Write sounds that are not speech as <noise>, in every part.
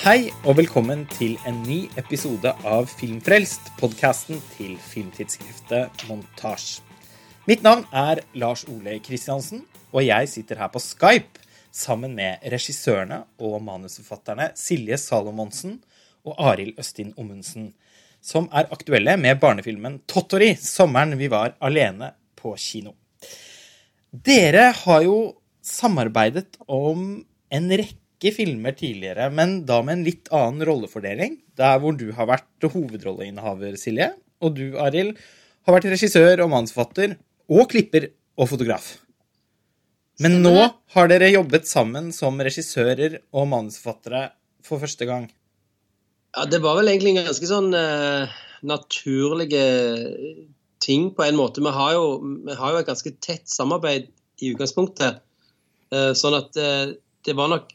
Hei og velkommen til en ny episode av Filmfrelst, podkasten til filmtidsskriftet Montasj. Mitt navn er Lars Ole Kristiansen, og jeg sitter her på Skype sammen med regissørene og manusforfatterne Silje Salomonsen og Arild Østin Ommundsen, som er aktuelle med barnefilmen 'Tottori', sommeren vi var alene på kino. Dere har jo samarbeidet om en rekke filmer tidligere, men da med en litt annen rollefordeling. Der hvor du har vært hovedrolleinnehaver, Silje, og du, Arild, har vært regissør og manusforfatter og klipper og fotograf. Men nå har dere jobbet sammen som regissører og manusforfattere for første gang. Ja, det var vel egentlig en ganske sånn uh, naturlige ting på en måte. Vi har, jo, vi har jo et ganske tett samarbeid i utgangspunktet. Uh, sånn at uh, det var nok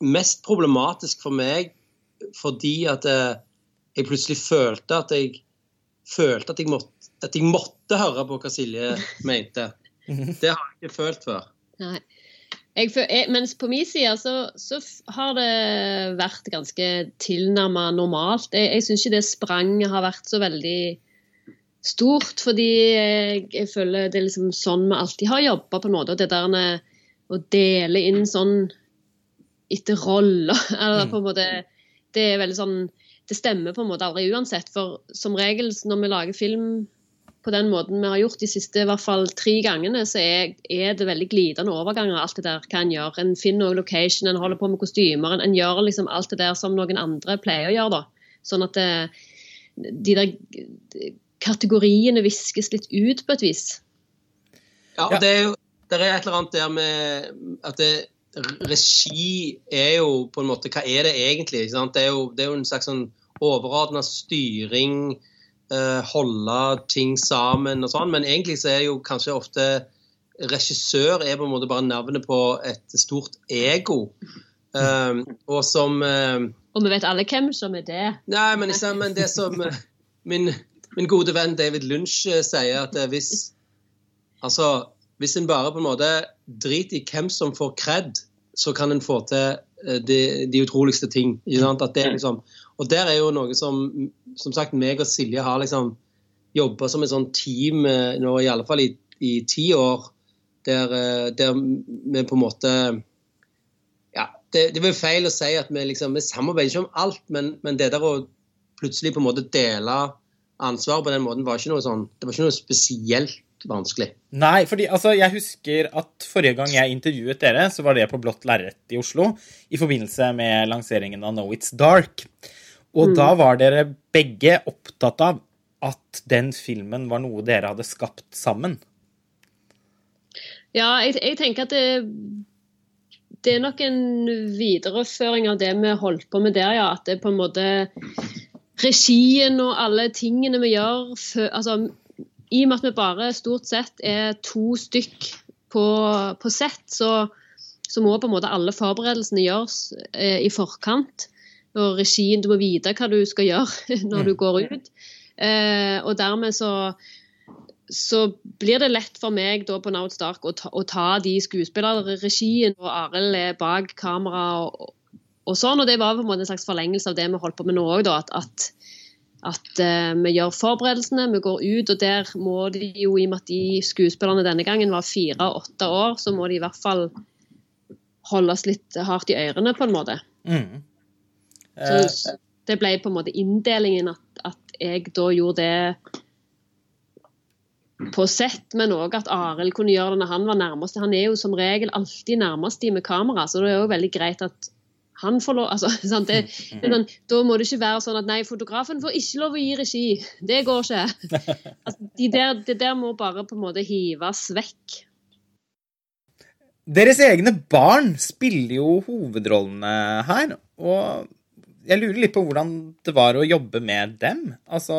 mest problematisk for meg fordi at eh, jeg plutselig følte at jeg følte at jeg måtte, at jeg måtte høre på hva Silje <laughs> mente. Det har jeg ikke følt før. Nei. Jeg, jeg, mens på min side så, så, har det vært ganske tilnærma normalt. Jeg, jeg syns ikke det spranget har vært så veldig stort, fordi jeg, jeg føler det er liksom sånn vi alltid har jobba, på en måte. Og det der å dele inn sånn etter roller. Eller mm. på en måte Det er veldig sånn Det stemmer på en måte aldri uansett. For som regel når vi lager film på den måten vi har gjort de siste i hvert fall tre gangene, så er, er det veldig glidende overganger. alt det der hva en gjør. En finner også location, en holder på med kostymer. En, en, gjør liksom alt det der som noen andre pleier å gjøre. da. Sånn at det, de der kategoriene viskes litt ut på et vis. Ja, og det er jo det er et eller annet der med at det regi er jo på en måte Hva er det egentlig? Det er, jo, det, er jo, en slags sånn overordna styring, eh, holde ting sammen og sånn. Men egentlig så er jo kanskje ofte regissør er på en måte bare navnet på et stort ego. Um, og som um, Og vi vet alle hvem som er det. Nei, men, men det som uh, min, min, gode venn David Lunch sier, at hvis Altså hvis en bare på en måte driter i hvem som får kred, så kan en få til eh, de, de utroligste ting. Liksom, og der er jo noe som som sagt, meg og Silje har liksom jobba som et sånt team eh, nå i alle fall i, i ti år, der, eh, der, vi på en måte Ja, det, det blir feil å si at vi liksom Vi samarbeider ikke om alt, men, men det der å plutselig på en måte dele ansvar på den måten var ikke noe sånn Det var ikke noe spesielt vanskelig. Nei, fordi altså, jeg husker at forrige gang jeg intervjuet dere, så var det på Blått lerret i Oslo i forbindelse med lanseringen av Know It's Dark. Og mm. da var dere begge opptatt av at den filmen var noe dere hadde skapt sammen. Ja, jeg, jeg tenker at det, det, er nok en videreføring av det vi holdt på med der, ja. At det på en måte Regien og alle tingene vi gjør altså, i og med at vi bare stort sett er to stykk på, på sett, så, så, må på en måte alle forberedelsene gjøres eh, i forkant. Og regien, du må vite hva du skal gjøre <laughs> når du går ut. Eh, og dermed så, så blir det lett for meg da på Now Stark å ta, å ta de skuespillerregien, og Arild er bak kamera og, og, sånn. Og det var på en måte en slags forlengelse av det vi holdt på med nå òg, at, at at uh, vi gjør forberedelsene, vi går ut, og der må de jo, i og med at de skuespillerne denne gangen var fire og åtte år, så må de i hvert fall holdes litt hardt i ørene, på en måte. Mm. Så det ble på en måte inndelingen at, at jeg da gjorde det på sett, men òg at Arild kunne gjøre det når han var nærmest. Han er jo som regel alltid nærmest de med kamera, så det er jo veldig greit at han får lov altså, <laughs> det, det sånn, Da må det ikke være sånn at nei, fotografen får ikke lov å gi regi. Det går ikke. <laughs> Altså, de der, det der må bare på en måte hives vekk. Deres egne barn spiller jo hovedrollene her. Og jeg lurer litt på hvordan det var å jobbe med dem. Altså,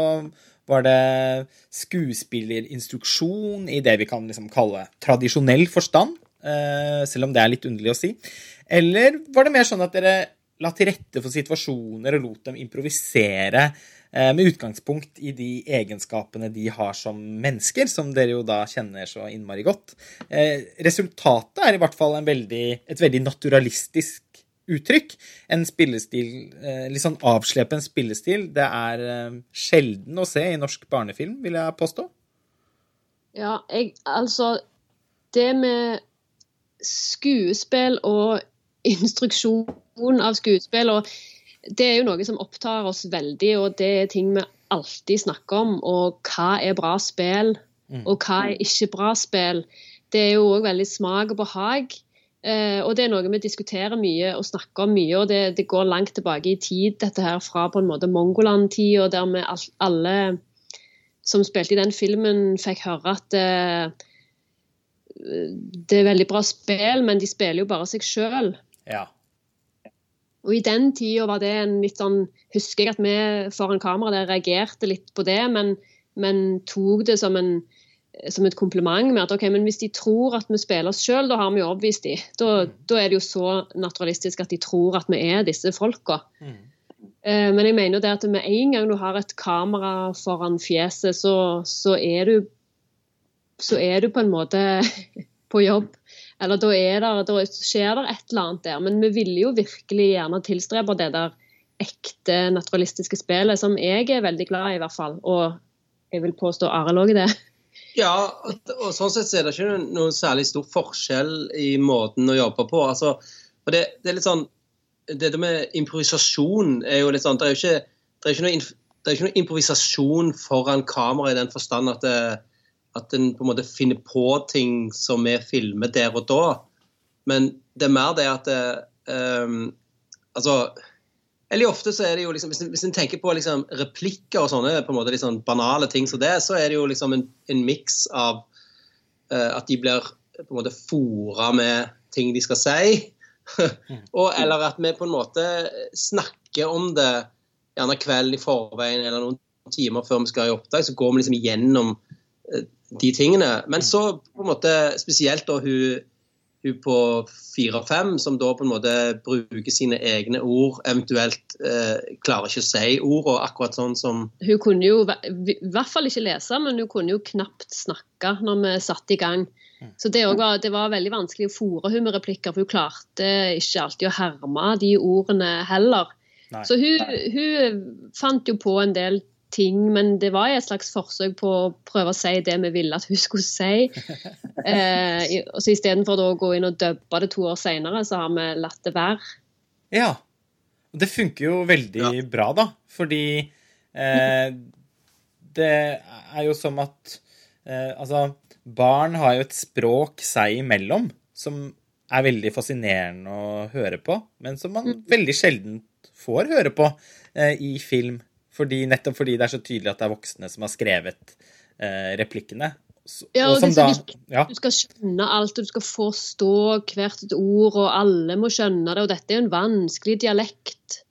var det skuespillerinstruksjon i det vi kan liksom kalle tradisjonell forstand? Eh, selv om det er litt underlig å si. Eller var det mer sånn at dere la til rette for situasjoner og lot dem improvisere eh, med utgangspunkt i de egenskapene de har som mennesker, som dere jo da kjenner så innmari godt. Eh, resultatet er i hvert fall veldig, et veldig naturalistisk uttrykk. En spillestil, eh, litt sånn avslepen spillestil. Det er eh, sjelden å se i norsk barnefilm, vil jeg påstå. Ja, jeg Altså, det med skuespill og instruksjon av skuespill og det er jo noe som opptar oss veldig, og det er ting vi alltid snakker om. Og hva er bra spill, og hva er ikke bra spill. Det er jo òg veldig smak og behag. Uh, og det er noe vi diskuterer mye og snakker om mye, og det, det går langt tilbake i tid, dette her fra på en måte Mongoland-tida, der vi alle som spilte i den filmen, fikk høre at uh, det er veldig bra spill, men de spiller jo bare seg sjøl. Ja. Og i den tida var det en litt sånn Husker jeg at vi foran kamera der reagerte litt på det, men, men tok det som, en, som, et kompliment med at ok, men hvis de tror at vi spiller oss sjøl, da har vi jo overbevist de. Da, mm. da, er det jo så naturalistisk at de tror at vi er disse folka. Mm. Eh, men jeg mener jo det at med en gang du har et kamera foran fjeset, så, så er du så er du på en måte <laughs> på jobb. Eller da, der, da skjer det et eller annet der. Men vi ville jo virkelig gjerne tilstrebe det der ekte naturalistiske spillet, som jeg er veldig glad i, i hvert fall. Og jeg vil påstå Arild òg det. Ja, og sånn sett er det ikke noen særlig stor forskjell i måten å jobbe på. Altså, og det, det, er litt sånn Det med improvisasjon er jo litt sånn Det er jo ikke, det er ikke, noe, det er ikke noe improvisasjon foran kamera i den forstand at det, at en på en måte finner på ting som vi filmer der og da. Men det er mer det at det, um, Altså Eller ofte så er det jo liksom Hvis en, hvis en tenker på liksom replikker og sånne på en måte liksom banale ting som det, så er det jo liksom en, en miks av uh, at de blir på en måte fora med ting de skal si. <laughs> og, eller at vi på en måte snakker om det gjerne kvelden i forveien eller noen timer før vi skal i oppdrag, så går vi liksom gjennom uh, de tingene. Men så på en måte spesielt da hun, hun på fire og fem, som da på en måte bruker sine egne ord, eventuelt eh, klarer ikke å si ord, og akkurat sånn som Hun kunne jo i hvert fall ikke lese, men hun kunne jo knapt snakke når vi satte i gang. Så det, var, det var veldig vanskelig å fòre hun med replikker, for hun klarte ikke alltid å herme de ordene heller. Nei. Så hun, hun, fant jo på en del ting, men det var et slags forsøk på å prøve å si det vi ville at hun skulle si. <laughs> Eh, og så Istedenfor å gå inn og dubbe det to år seinere, så har vi latt det være. Ja. Det funker jo veldig ja. bra, da. Fordi eh, det er jo som at eh, Altså, barn har jo et språk seg imellom som er veldig fascinerende å høre på, men som man mm. veldig sjelden får høre på eh, i film. Fordi, nettopp fordi det er så tydelig at det er voksne som har skrevet eh, replikkene. Ja, og, og det er så viktig. Ja. Du skal skjønne alt, og du skal forstå hvert et ord, og alle må skjønne det. Og dette er jo en vanskelig dialekt.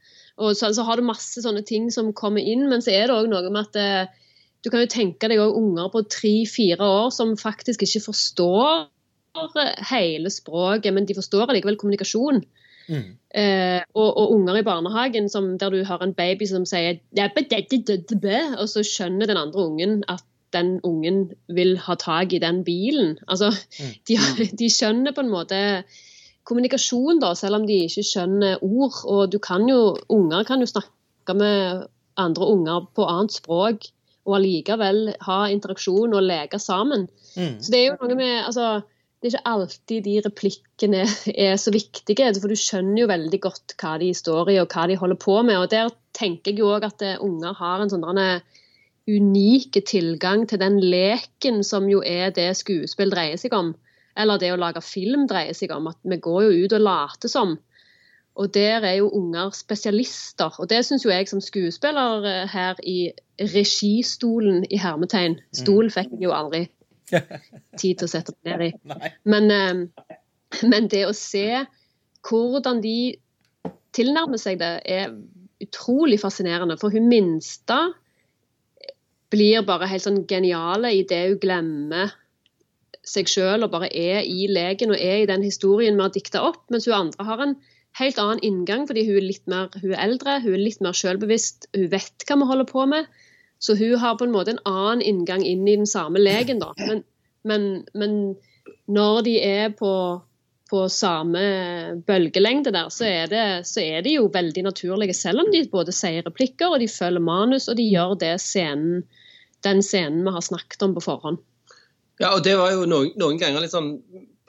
Og så, altså, har du masse sånne ting som kommer inn, men så er det òg noe med at eh, du kan jo tenke deg òg unger på tre-fire år som faktisk ikke forstår hele språket, men de forstår allikevel kommunikasjon. Mm. Eh, og, og, unger i barnehagen som, der du har en baby som sier og så skjønner den andre ungen at den ungen vil ha tak i den bilen. Altså, mm. de, de, skjønner på en måte kommunikasjon, da, selv om de ikke skjønner ord. Og du kan jo, unger kan jo snakke med andre unger på annet språk og allikevel ha interaksjon og leke sammen. Mm. Så det er jo noe med altså, det er ikke alltid de replikkene er så viktige. For du skjønner jo veldig godt hva de står i og hva de holder på med. Og der tenker jeg jo òg at eh, unger har en sånn unik tilgang til den leken som jo er det skuespill dreier seg om. Eller det å lage film dreier seg om. At vi går jo ut og later som. Og der er jo unger spesialister. Og det syns jo jeg som skuespiller eh, her i registolen i hermetegn Stol fikk jeg jo aldri <laughs> tid til å sette det ned i. <laughs> Men, eh, men, det å se hvordan de tilnærmer seg det, er utrolig fascinerende. For hun minste blir bare helt sånn geniale i det hun glemmer seg sjøl og bare er i leken og er i den historien vi har dikta opp, mens hun andre har en helt annen inngang fordi hun er litt mer hun er eldre, hun er litt mer selvbevisst, hun vet hva vi holder på med. Så hun har på en måte en annen inngang inn i den samme legen, da. Men, men, men når de er på på samme bølgelengde der, så er, det, så er de jo veldig naturlige. Selv om de både sier replikker, og de følger manus, og de gjør det scenen, den scenen vi har snakket om på forhånd. Ja, og det var jo noen, noen ganger litt sånn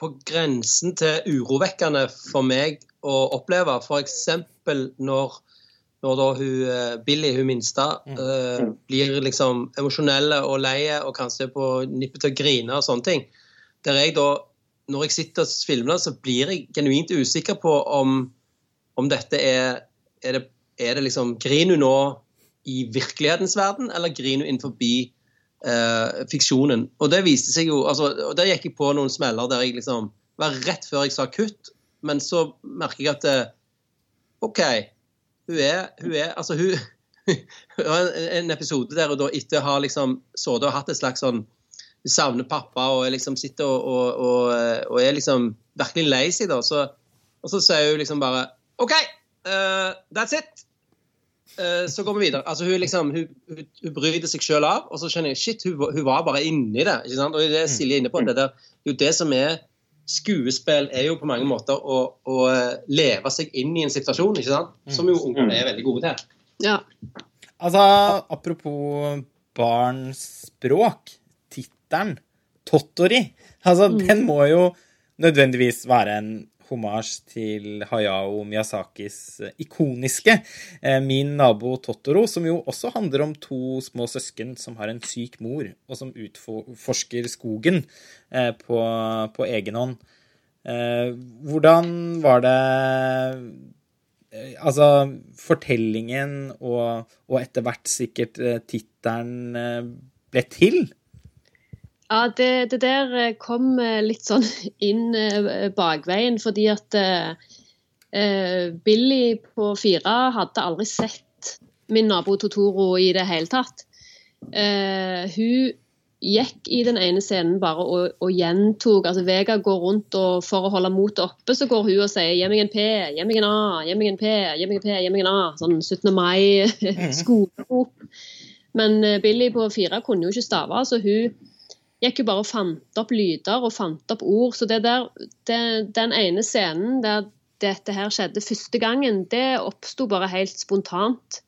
på grensen til urovekkende for meg å oppleve. F.eks. når når da hun, eh, Billy, hun minste, uh, blir liksom emosjonelle og leie og kanskje på nippet til å grine og sånne ting. Der jeg da, Når jeg sitter og filmer, så blir jeg genuint usikker på om, om dette er er det, er det liksom Griner hun nå i virkelighetens verden, eller griner hun innenfor uh, fiksjonen? Og det viste seg jo altså, og Der gikk jeg på noen smeller der jeg liksom var rett før jeg sa kutt, men så merker jeg at OK hun er, hun er altså hun, <laughs> en episode der hun da etter har ha liksom sittet og hatt et slags sånn Hun savner pappa og liksom sitter og, og, og, og er liksom virkelig lei seg, da. Så, og så sier hun liksom bare OK, uh, that's it. Uh, så går vi videre. Altså Hun liksom, hun, hun, hun bryter seg sjøl av, og så skjønner jeg shit, hun, hun var bare inni det. ikke sant? Og det er Silje inne på. Det, der, det er jo det som er skuespill er jo på mange måter å, å, eh, leve seg inn i en situasjon, ikke sant? som jo ungene er veldig gode til. Ja. Altså, apropos barns språk, tittelen Tottori, altså, mm. den må jo nødvendigvis være en homasj til Hayao Miyazakis eh, ikoniske eh, Min nabo Totoro, som jo også handler om to små søsken som har en syk mor, og som utforsker skogen eh, på, på egen hånd. Hvordan var det Altså, fortellingen og, og etter hvert sikkert tittelen ble til? Ja, det, det, der eh, kom eh, litt sånn <laughs> inn eh, bakveien, fordi at eh, Billy på fire hadde aldri sett min nabo Totoro i det hele tatt. Eh, hun gikk i den ene scenen bare og, og gjentok altså Vega går rundt og for å holde motet oppe, så går hun og sier 'gi meg en P, gi meg en A, gi meg en P, gi meg en P, gi meg en A'. Sånn 17. mai-skolerop. <laughs> Men Billy på fire kunne jo ikke stave, så hun gikk jo bare og fant opp lyder og fant opp ord. Så det der, det, den ene scenen der dette her skjedde første gangen, det oppsto bare helt spontant.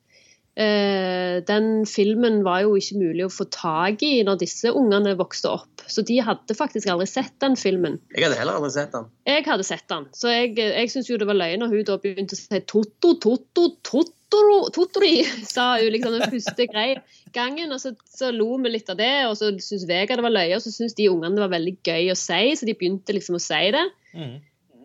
Eh, den filmen var jo ikke mulig å få tak i når disse ungene vokste opp. Så de hadde faktisk aldri sett den filmen. Jeg hadde heller aldri sett den. Jeg hadde sett den. Så jeg, jeg syns jo det var løgn når hun da begynte å si Totto, Totto, Tottori, Totori, <laughs> sa hun liksom den første greia gangen, og så, så, lo vi litt av det. Og så syntes Vega det var løye, og så syntes de ungene det var veldig gøy å si, så de begynte liksom å si det. Mm.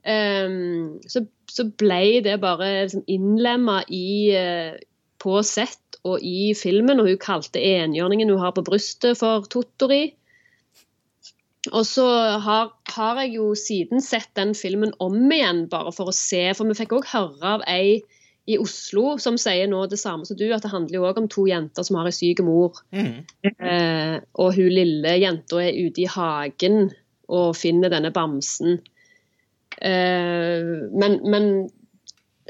Um, så, så, ble det bare liksom innlemma i uh, på sett og i filmen, og hun kalte enhjørningen hun har på brystet, for Tottori. Og så har, har, jeg jo siden sett den filmen om igjen, bare for å se. For vi fikk òg høre av ei i Oslo som sier nå det samme som du, at det handler jo òg om to jenter som har en syk mor. Mm. Eh, og hun lille jenta er ute i hagen og finner denne bamsen. Eh, men, men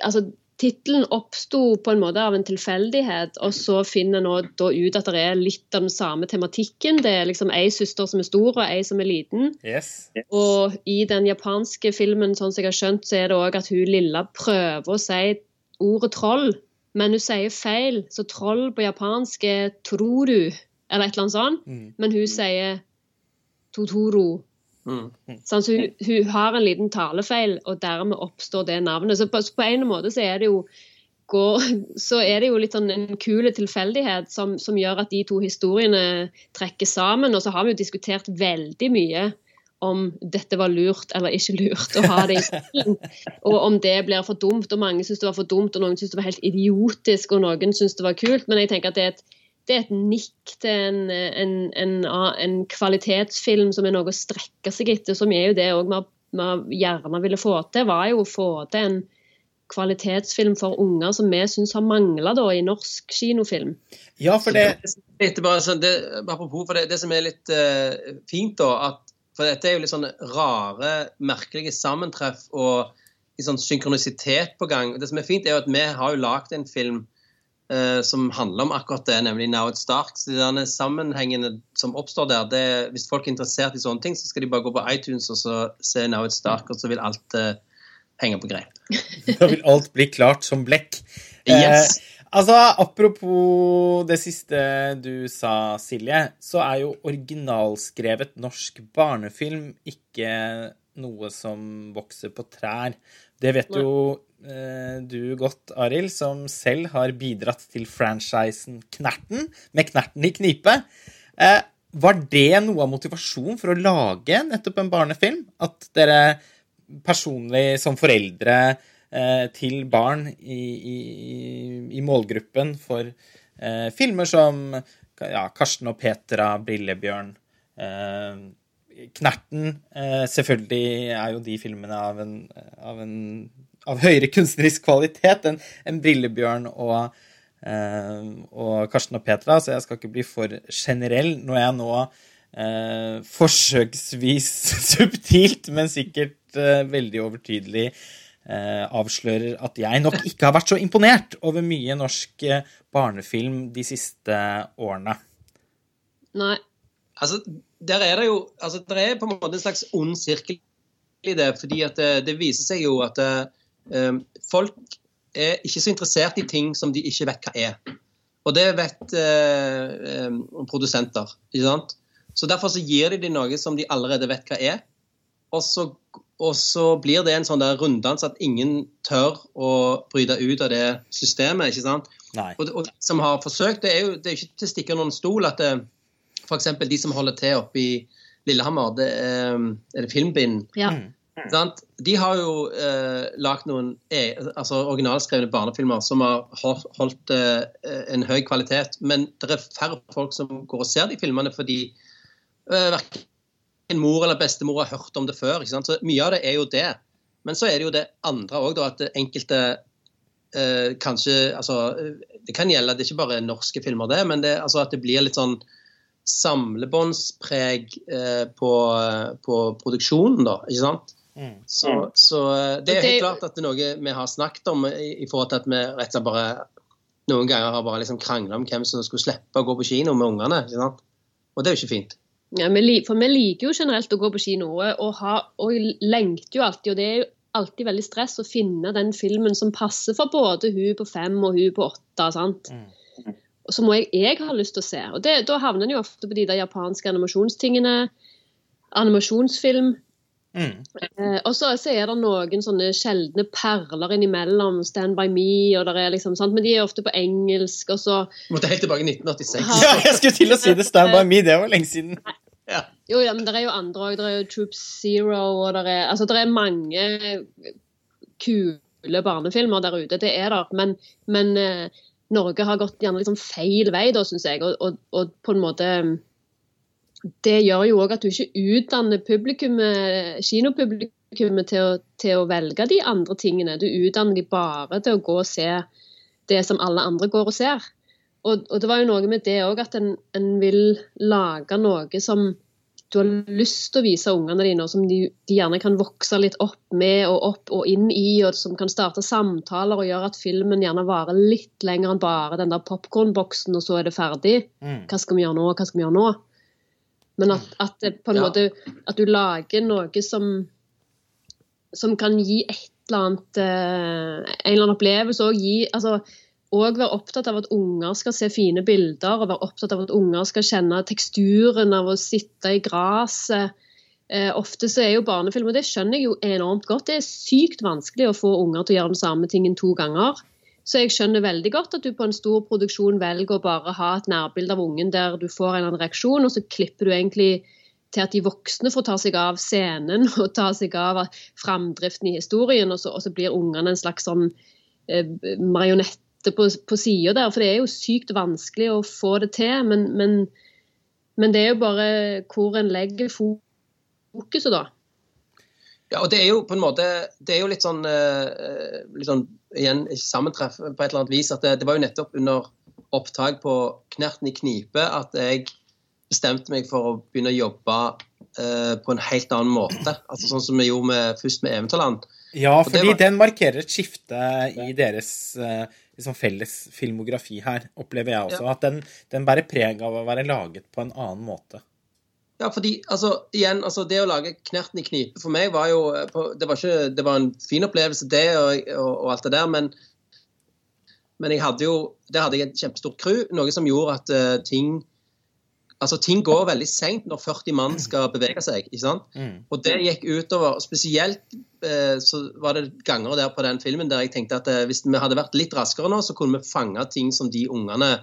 altså Tittelen oppsto på en måte av en tilfeldighet, og så finner en ut at det er litt av den samme tematikken. Det er liksom ei søster som er stor, og ei som er liten. Yes. Og i den japanske filmen, sånn som jeg har skjønt, så er det òg at hun lilla prøver å si ordet troll, men hun sier feil. Så troll på japansk er toru, eller et eller annet sånt. Mm. Men hun sier totoro. Mm. Sånn, så hun, hun, har en liten talefeil, og dermed oppstår det navnet. Så på, på en måte så er det jo går, <laughs> så er det jo litt sånn en kul tilfeldighet som, som, gjør at de to historiene trekker sammen. Og så har vi jo diskutert veldig mye om dette var lurt eller ikke lurt å ha det i stilen. <laughs> Og om det blir for dumt. Og mange syns det var for dumt, og noen syns det var helt idiotisk, og noen syns det var kult. Men jeg tenker at det er et, det er et nikk til en, en, en, en, kvalitetsfilm som er noe å strekke seg etter, som er jo det vi gjerne ville få til, var jo å få til en kvalitetsfilm for unger som vi syns har mangla i norsk kinofilm. Ja, for det, det, bare sånn, det Apropos for det, det som er litt uh, fint, da, at for dette er jo litt sånn rare, merkelige sammentreff og litt sånn synkronisitet på gang. Det som er fint, er jo at vi har jo lagd en film som handler om akkurat det, nemlig Now It's Dark. Så denne sammenhengene som oppstår der, det, hvis folk er interessert i sånne ting, så skal de bare gå på iTunes og så se Now It's Dark, og så vil alt uh, henge på greip. <laughs> Da vil alt bli klart som blekk. Yes. Eh, altså, Apropos det siste du sa, Silje, så er jo originalskrevet norsk barnefilm ikke noe som vokser på trær. Det vet jo eh, du godt, Arild, som selv har bidratt til franchisen Knerten, med Knerten i knipe. Eh, var det noe av motivasjonen for å lage nettopp en barnefilm? At dere personlig som foreldre eh, til barn i, i, i målgruppen for eh, filmer som ja, Karsten og Petra, Brillebjørn eh, Knerten eh, Selvfølgelig er jo de filmene av en, av en av høyere kunstnerisk kvalitet enn en Brillebjørn og, eh, og Karsten og Petra, så jeg skal ikke bli for generell når jeg nå eh, forsøksvis <laughs> subtilt, men sikkert eh, veldig overtydelig eh, avslører at jeg nok ikke har vært så imponert over mye norsk eh, barnefilm de siste årene. Nei. Altså, der er det jo altså, der er på en måte en slags ond sirkel i det. fordi at det, det viser seg jo at eh, folk er ikke så interessert i ting som de ikke vet hva er. Og det vet eh, eh, produsenter. ikke sant? Så Derfor så gir de dem noe som de allerede vet hva er. Og så, og så blir det en sånn der runddans at ingen tør å bryte ut av det systemet. ikke sant? Nei. Og, og de som har forsøkt, det er jo det er ikke til å stikke noen stol at det, f.eks. de som holder til oppe i Lillehammer, det er, er det Filmbind. Ja. Mm. De har jo eh, lagd noen e altså originalskrevne barnefilmer som har holdt eh, en høy kvalitet, men det er færre folk som går og ser de filmene fordi eh, verken mor eller bestemor har hørt om det før. Så Mye av det er jo det. Men så er det jo det andre òg, at enkelte eh, kanskje altså, eh, Det kan gjelde, det er ikke bare norske filmer, det, men det, altså at det blir litt sånn samlebåndspreg eh, på, på produksjonen, da. ikke sant? Mm. Så, så eh, det er helt klart at det er noe vi har snakket om i, i forhold til at vi rett og slett bare noen ganger har bare liksom krangla om hvem som skulle slippe å gå på kino med ungene. ikke sant? Og det er jo ikke fint. Ja, for vi liker jo generelt å gå på kino, og, ha, og lengter jo alltid. Og det er jo alltid veldig stress å finne den filmen som passer for både hun på fem og hun på åtte. sant? Mm. Og som jeg, jeg har lyst til å se. Og det, Da havner en jo ofte på de der japanske animasjonstingene. Animasjonsfilm. Mm. Eh, og så, så er det noen sånne sjeldne perler innimellom. Stand by me, og der er liksom, sant? men de er ofte på engelsk. og så Måtte helt tilbake i 1986. Ja, jeg skulle til å si det. Stand by me, det var lenge siden. Ja. Jo, ja, men det er jo andre òg. Det er jo Troop Zero, og det er, altså, det er mange kule barnefilmer der ute. Det er der. Men, men eh, Norge har gått gjerne liksom feil vei, da, syns jeg. Og, og, og på en måte Det gjør jo òg at du ikke utdanner publikummet, kinopublikummet til å, til å velge de andre tingene. Du utdanner de bare til å gå og se det som alle andre går og ser. Og, og det var jo noe med det òg, at en, en vil lage noe som du har lyst til å vise ungene dine, og som de, de gjerne kan vokse litt opp med og opp og inn i, og som kan starte samtaler og gjøre at filmen gjerne varer litt lenger enn bare den der popkornboksen, og så er det ferdig. Mm. Hva skal vi gjøre nå? Hva skal vi gjøre nå? Men at, at det på en Ja. måte at du lager noe som som kan gi et eller annet eh, En eller annen opplevelse og gi altså, og være opptatt av at unger skal se fine bilder, og være opptatt av at unger skal kjenne teksturen av å sitte i gresset. Eh, ofte så er jo barnefilm, og det skjønner jeg jo enormt godt, det er sykt vanskelig å få unger til å gjøre den samme tingen to ganger. Så jeg skjønner veldig godt at du på en stor produksjon velger å bare ha et nærbilde av ungen der du får en eller annen reaksjon, og så klipper du egentlig til at de voksne får ta seg av scenen <laughs> og ta seg av framdriften i historien, og så, og så blir ungene en slags sånn eh, marionette på, på sida der. For det er jo sykt vanskelig å få det til, men, men, men det er jo bare hvor en legger fokuset, da. Ja, og det er jo på en måte Det er jo litt sånn, eh, litt sånn igjen sammentreff på et eller annet vis at det, det var jo nettopp under opptak på Knerten i knipe at jeg bestemte meg for å begynne å jobbe eh, på en helt annen måte. Altså Sånn som vi gjorde med, først med Eventyrland. Ja, fordi var- den markerer et skifte i deres eh, liksom felles filmografi her, opplever jeg også. Ja. At den, den bærer preg av å være laget på en annen måte. Ja, fordi altså, igjen, altså, Det å lage 'Knerten i knipe' for meg var jo Det var, ikke, det var en fin opplevelse, det, og, og, og alt det der, men, men jeg hadde jo, der hadde jeg et kjempestort crew, noe som gjorde at uh, ting altså Ting går veldig seint når 40 mann skal bevege seg. ikke sant? Mm. Og det gikk utover Spesielt uh, så var det ganger der på den filmen der jeg tenkte at uh, hvis vi hadde vært litt raskere nå, så kunne vi fange ting som de ungene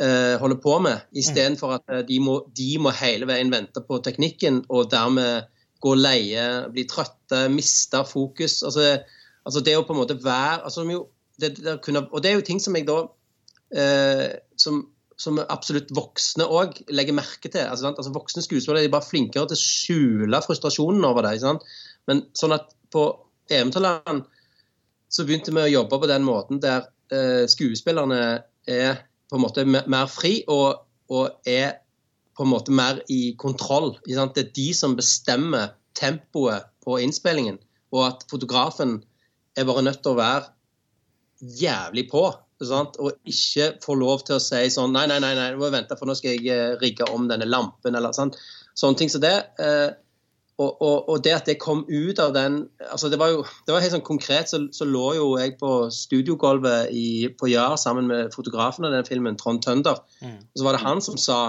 holder på med, istedenfor at de må, de må hele veien vente på teknikken og dermed gå leie, bli trøtte, miste fokus. Altså, altså det å på en måte være altså, det, det kunne, Og det er jo ting som jeg da eh, som, som, absolutt voksne òg legger merke til. Altså, altså, voksne skuespillere er bare flinkere til å skjule frustrasjonen over det. Men sånn at på Eventyrland så begynte vi å jobbe på den måten der eh, skuespillerne er på en måte mer fri og, og er på en måte mer i kontroll. Det er de som bestemmer tempoet på innspillingen, og at fotografen er bare nødt til å være jævlig på. Sant? Og ikke få lov til å si sånn Nei, nei, nei, nei må vente, for nå skal jeg eh, rigge om denne lampen, eller sant? Sånne ting som så det. Eh, og, og, og, det at det kom ut av den altså Det var jo det var helt sånn konkret, så, så lå jo jeg på studiogulvet på Jar sammen med fotografen av den filmen, Trond Tønder. Mm. Og så var det han som sa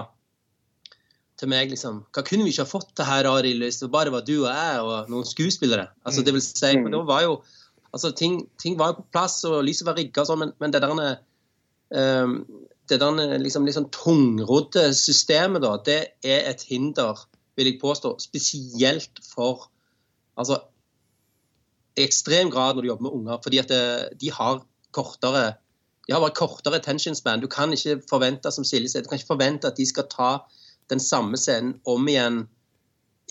til meg liksom Hva kunne vi ikke ha fått til her, Arild, hvis det bare var du og jeg og noen skuespillere? Altså, det vil si, for mm. det var jo Altså, ting, ting, var jo på plass, og lyset var rigga og sånn, men, men, det der, um, det der liksom, liksom tungrodde systemet, da, det er et hinder, vil jeg påstå. Spesielt for Altså i ekstrem grad når du jobber med unger, fordi at det, de har kortere de har bare kortere attention span. Du kan ikke forvente som Silje sier, du kan ikke forvente at de skal ta den samme scenen om igjen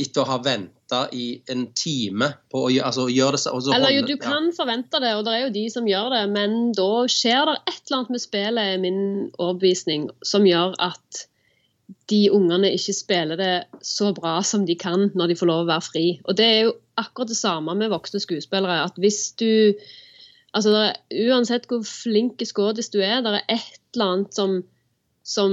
etter å ha venta i en time på å, altså, gjøre det så Eller jo, du kan ja. forvente det, og det er jo de som gjør det, men da skjer det et eller annet med spillet, min overbevisning, som gjør at de ungene ikke spiller det så bra som de kan når de får lov å være fri. Og det er jo akkurat det samme med voksne skuespillere. at hvis du altså er, Uansett hvor flink skådis du er, det er et eller annet som som,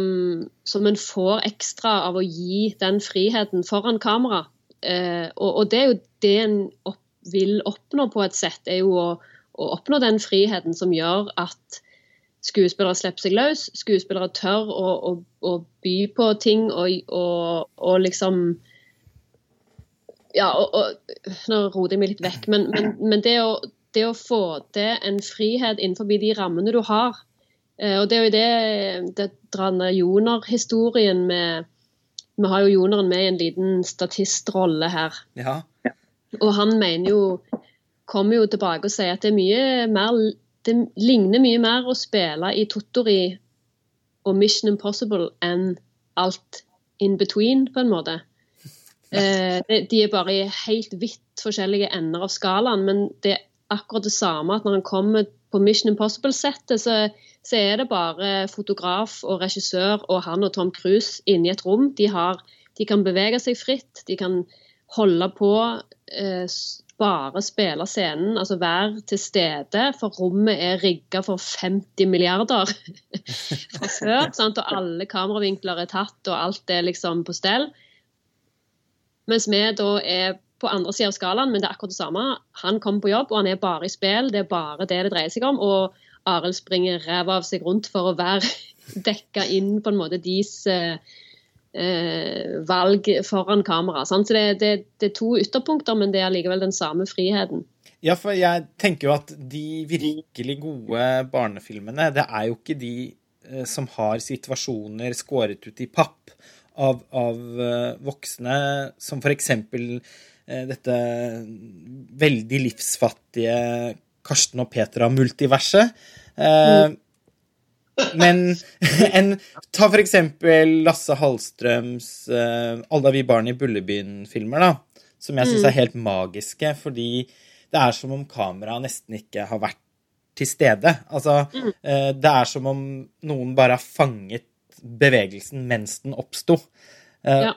som en får ekstra av å gi den friheten foran kamera. Eh, og, og, det er jo det en opp, vil oppnå på et sett, er jo å, å, oppnå den friheten som gjør at skuespillere slipper seg løs, skuespillere tør å, å, å by på ting og, og liksom Ja, nå roter jeg meg litt vekk, men, men, men det, å, det å få til en frihet innenfor de rammene du har, Eh, og det er jo det, det drar Joner-historien med Vi har jo Joneren med i en liten statistrolle her. Ja. Og han mener jo Kommer jo tilbake og sier at det er mye mer Det ligner mye mer å spille i Tottori og Mission Impossible enn alt in between, på en måte. Eh, de er bare i helt vidt forskjellige ender av skalaen, men det er akkurat det samme at når han kommer på Mission Impossible-settet, så så er det bare fotograf og regissør og han og Tom Cruise inne i et rom. De, har, de kan bevege seg fritt, de kan holde på, eh, bare spille scenen, altså være til stede. For rommet er rigga for 50 milliarder <laughs> fra før. Sant? Og alle kameravinkler er tatt, og alt er liksom på stell. Mens vi da er på andre sida av skalaen, men det er akkurat det samme. Han kommer på jobb, og han er bare i spill. Det er bare det det dreier seg om. og Arild springer ræva av seg rundt for å være <laughs> dekka inn på en måte deres eh, eh, valg foran kamera. Sant? Så det, det, det, er to ytterpunkter, men det er likevel den samme friheten. Ja, for jeg tenker jo at de virkelig gode barnefilmene, det er jo ikke de eh, som har situasjoner skåret ut i papp av, av uh, voksne, som eksempel uh, dette veldig livsfattige Karsten og Petra-multiverset. Eh, men <laughs> en, ta for eksempel Lasse Hallstrøms uh, 'Alle vi barn i Bullebyen'-filmer, da. Som jeg syns er mm. helt magiske, fordi det er som om kameraet nesten ikke har vært til stede. Altså, mm. eh, det er som om noen bare har fanget bevegelsen mens den oppsto. Uh, ja.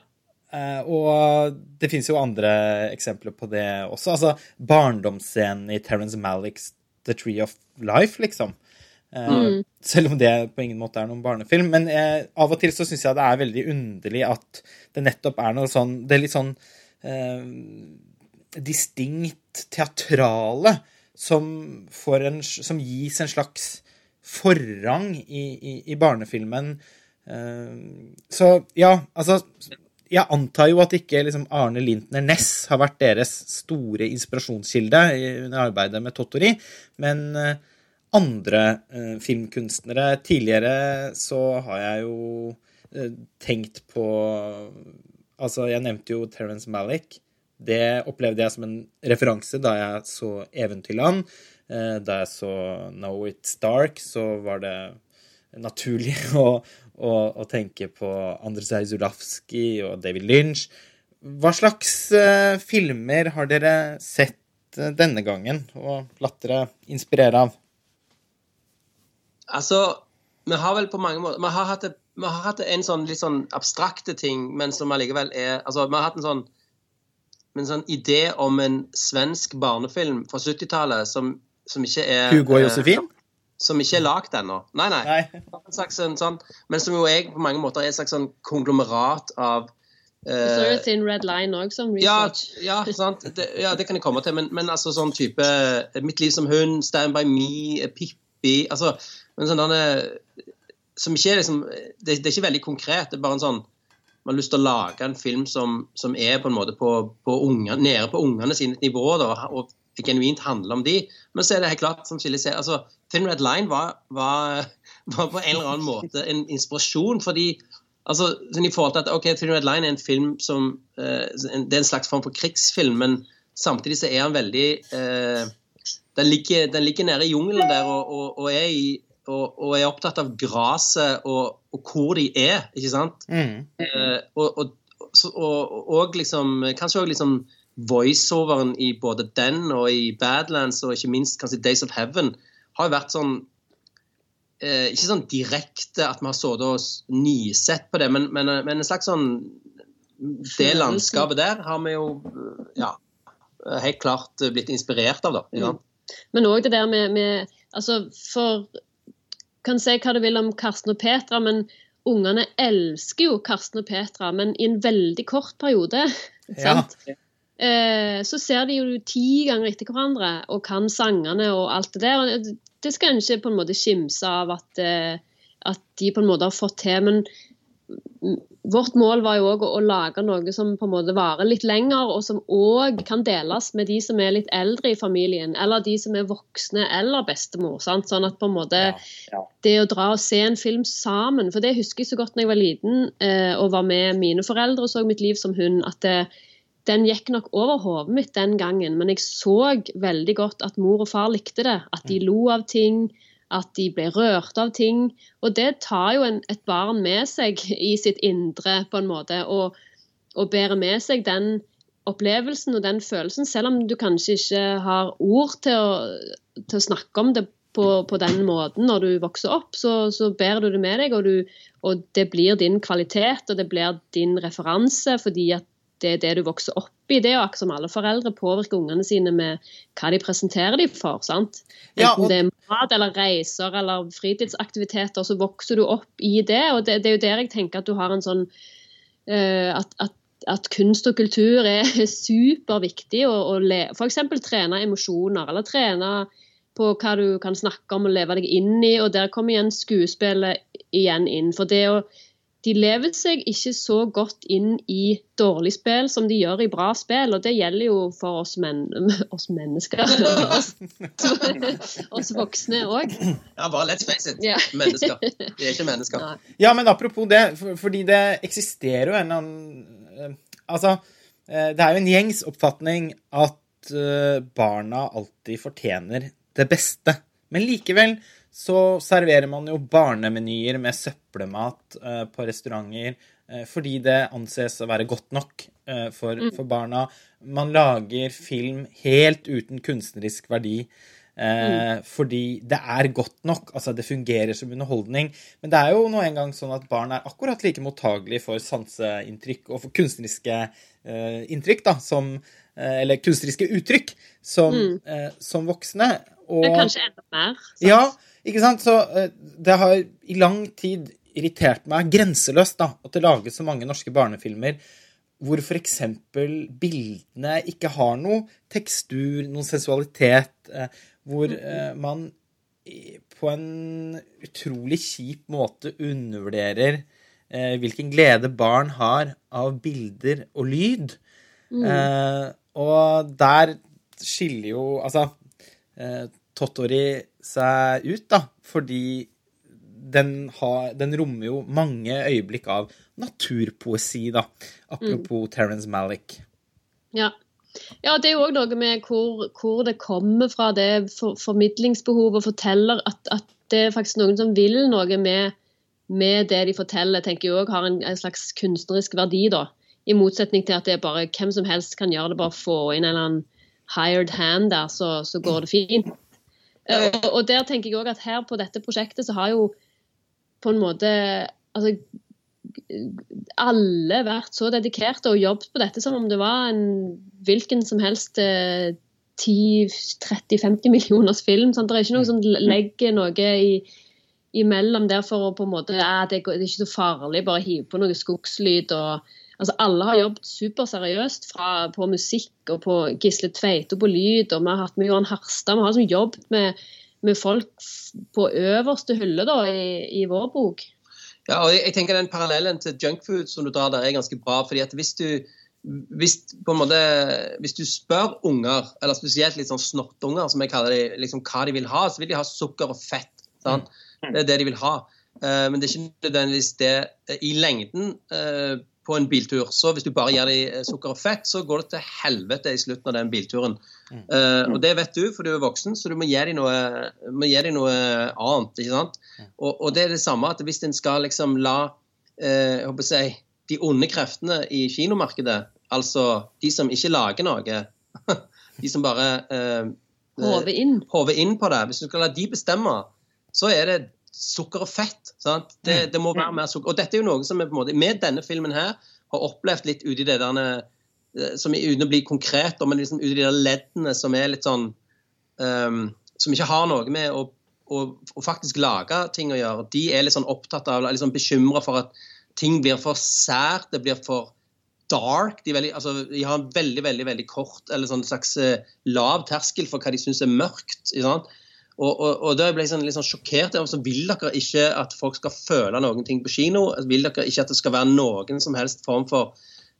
Uh, og det fins jo andre eksempler på det også. Altså barndomsscenen i Terence Malicks The Tree of Life, liksom. Eh, Mm. Selv om det på ingen måte er noen barnefilm. Men eh, av og til så syns jeg det er veldig underlig at det nettopp er noe sånn Det er litt sånn eh, distinkt teatrale som, får en, som gis en slags forrang i, i, i barnefilmen. Eh, så ja, altså Jeg antar jo at ikke liksom, Arne Lintner Næss har vært deres store inspirasjonskilde under arbeidet med Tottori, men eh, andre eh, filmkunstnere Tidligere så har jeg jo eh, tenkt på Altså, jeg nevnte jo Terence Malick. Det opplevde jeg som en referanse da jeg så Eventyrland. Eh, da jeg så Know It's Dark, så var det naturlig <laughs> å, å, å tenke på Andrzej Zulawski og David Lynch. Hva slags eh, filmer har dere sett eh, denne gangen og latt dere inspirere av? Altså, vi har vel på mange måter Vi har hatt, det, vi har hatt en sånn litt sånn abstrakte ting, men som allikevel er Altså, vi har hatt en sånn en sånn idé om en svensk barnefilm fra 70-tallet som, som ikke er Hugo og eh, Som ikke er lagd ennå. Nei, nei. Nei. En slags en sånn, men som jo jeg på mange måter er et slags sånn konglomerat av eh, eh, Thin Red Line òg som ja, research. <laughs> ja, sant. Det, ja, det kan jeg komme til. Men, men altså sånn type eh, Mitt liv som hund, Stand by me, eh, Pippi altså, men sånn Som ikke er liksom det, det er ikke veldig konkret. Det er bare en sånn Man har lyst til å lage en film som, som er på en måte på, på unger, nede på ungene sine nivå, da, og genuint handler om de. Men så er det helt klart, som Silje sier, altså, Thin Red Line var, var, <laughs> var på en eller annen måte en inspirasjon. fordi altså, sånn i forhold til at ok, Thin Red Line er en film som eh, Det er en slags form for krigsfilm, men samtidig så er han veldig eh, den, ligger, den ligger nede i jungelen der og, og, og, er i, og, og er opptatt av gresset og, og hvor de er, ikke sant? Mm. Eh, og, og, så- og, og liksom Kanskje òg liksom voiceoveren i både den og i Badlands og ikke minst kanskje Days of Heaven har jo vært sånn eh, Ikke sånn direkte at vi har sittet og nisett på det, men, men, men en slags sånn Det <laughs> landskapet der har vi jo eh, ja, helt klart blitt inspirert av, da. Ja. sant? Men òg det der med, med Altså, for Kan si hva du vil om Karsten og Petra, men ungene elsker jo Karsten og Petra, men i en veldig kort periode. <laughs> Ja. sant? Eh, så ser de jo ti ganger etter hverandre og kan sangene og alt det der. og det- Det skal en ikke på en måte skimse av at, eh, at de på en måte har fått til. Men vårt mål var jo òg å, å lage noe som på en måte varer litt lenger, og som òg kan deles med de som er litt eldre i familien, eller de som er voksne, eller bestemor. Sant? Sånn at på en måte Ja, ja. det å dra og se en film sammen For det husker jeg så godt når jeg var liten eh, og var med mine foreldre og så mitt liv som hund, at det, den gikk nok over hodet mitt den gangen. Men jeg så veldig godt at mor og far likte det. At de lo av ting, at de ble rørt av ting. Og det tar jo en, et barn med seg i sitt indre, på en måte, og, og bærer med seg den opplevelsen og den følelsen, selv om du kanskje ikke har ord til å, til å snakke om det på, på den måten når du vokser opp, så, så bærer du det med deg, og, du, og det blir din kvalitet og det blir din referanse fordi at det er det du vokser opp i. Det er jo akkurat som alle foreldre påvirker ungene sine med hva de presenterer dem for. sant? Enten Ja, og- det er mat eller reiser eller fritidsaktiviteter, så vokser du opp i det. Og det, det er jo der jeg tenker at du har en sånn uh, at, at, at kunst og kultur er <laughs> superviktig. å le, F.eks. trene emosjoner, eller trene på hva du kan snakke om og leve deg inn i. Og der kommer igjen skuespillet igjen inn. For det å de lever seg ikke så godt inn i dårlig spill som de gjør i bra spill, og det gjelder jo for oss, men, <laughs> oss mennesker. <laughs> oss, oss voksne òg. Ja, bare let's face it. Mennesker. Vi er ikke mennesker. Nei. Ja, men apropos det, for, fordi det eksisterer jo en eller annen eh, Altså, eh, det er jo en gjengs oppfatning at eh, barna alltid fortjener det beste. Men likevel så serverer man jo barnemenyer med søppelmat uh, på restauranter uh, fordi det anses å være godt nok uh, for, for barna. Man lager film helt uten kunstnerisk verdi. Mm. Fordi det er godt nok. Altså, det fungerer som underholdning. Men det er jo nå engang sånn at barn er akkurat like mottagelige for sanseinntrykk og for kunstneriske inntrykk, da, som Eller kunstneriske uttrykk som, eh, som voksne. Og Men kanskje enda mer. sant? Ja, ikke sant? Så eh, det har i lang tid irritert meg grenseløst da, at det lages så mange norske barnefilmer hvor f.eks. bildene ikke har noe tekstur, noen sensualitet, eh, hvor eh, man på en utrolig kjip måte undervurderer eh, hvilken glede barn har av bilder og lyd. Eh, og der skiller jo Altså eh, Tottori seg ut, da, fordi den, har, den rommer jo mange øyeblikk av naturpoesi, da. Apropos Terence Malick. Ja. ja, det er jo òg noe med hvor, hvor det kommer fra, det for, formidlingsbehovet forteller at, at det er faktisk noen som vil noe med, med det de forteller, tenker jeg òg har en, en slags kunstnerisk verdi, da. I motsetning til at det er bare hvem som helst kan gjøre det, bare få inn en eller annen hired hand der, så, så går det fint. Eh, Og, og der tenker jeg òg at her på dette prosjektet så har jo på en måte altså alle vært så dedikerte og jobbet på dette som om det var en hvilken som helst eh, 10-30-50 millioners film. Sant? Det er ikke noe som legger noe i, imellom der for å på en måte går- det er ikke så farlig, bare hive på noe skogslyd. og altså Alle har jobbet superseriøst fra, på musikk og på Gisle Tveito på lyd, og vi har hatt med Johan Harstad. Vi har liksom jobbet med, med folk på øverste hylle da, i, i vår bok. Ja, og jeg, jeg tenker Den parallellen til junkfood som du drar der, er ganske bra. fordi at hvis du, hvis, på en måte, hvis du spør unger, eller spesielt litt sånn snortunger, som jeg kaller de, liksom, hva de vil ha, så vil de ha sukker og fett. Sant? Det er det de vil ha. Eh, men det er ikke nødvendigvis det eh, i lengden eh, på en biltur. Så hvis du bare gir dem eh, sukker og fett, så går det til helvete i slutten av den bilturen. Uh, og det vet du, for du er voksen, så du må gi dem noe, må gi dem noe annet. ikke sant? Og, og det er det samme at hvis en skal liksom la uh, jeg håper å si, de onde kreftene i kinomarkedet, altså de som ikke lager noe, <laughs> de som bare uh, Håve inn. inn på det, hvis du skal la de bestemme, så er det sukker og fett. sant? Det, det må være mer sukker. Og dette er jo noe som vi på en måte, med denne filmen her har opplevd litt uti det der eh, som uten å bli konkret, men liksom uti de der leddene som er litt sånn um, Som ikke har noe med å, å, å faktisk lage ting å gjøre. De er litt sånn opptatt av, litt sånn bekymra for at ting blir for sært, det blir for dark. De, veldig, altså, de har en veldig veldig, veldig kort eller sånn slags eh, lav terskel for hva de syns er mørkt. ikke sant? Og, og, og da ble jeg sånn, litt sånn sjokkert. Så vil dere ikke at folk skal føle noen ting på kino? Vil dere ikke at det skal være noen som helst form for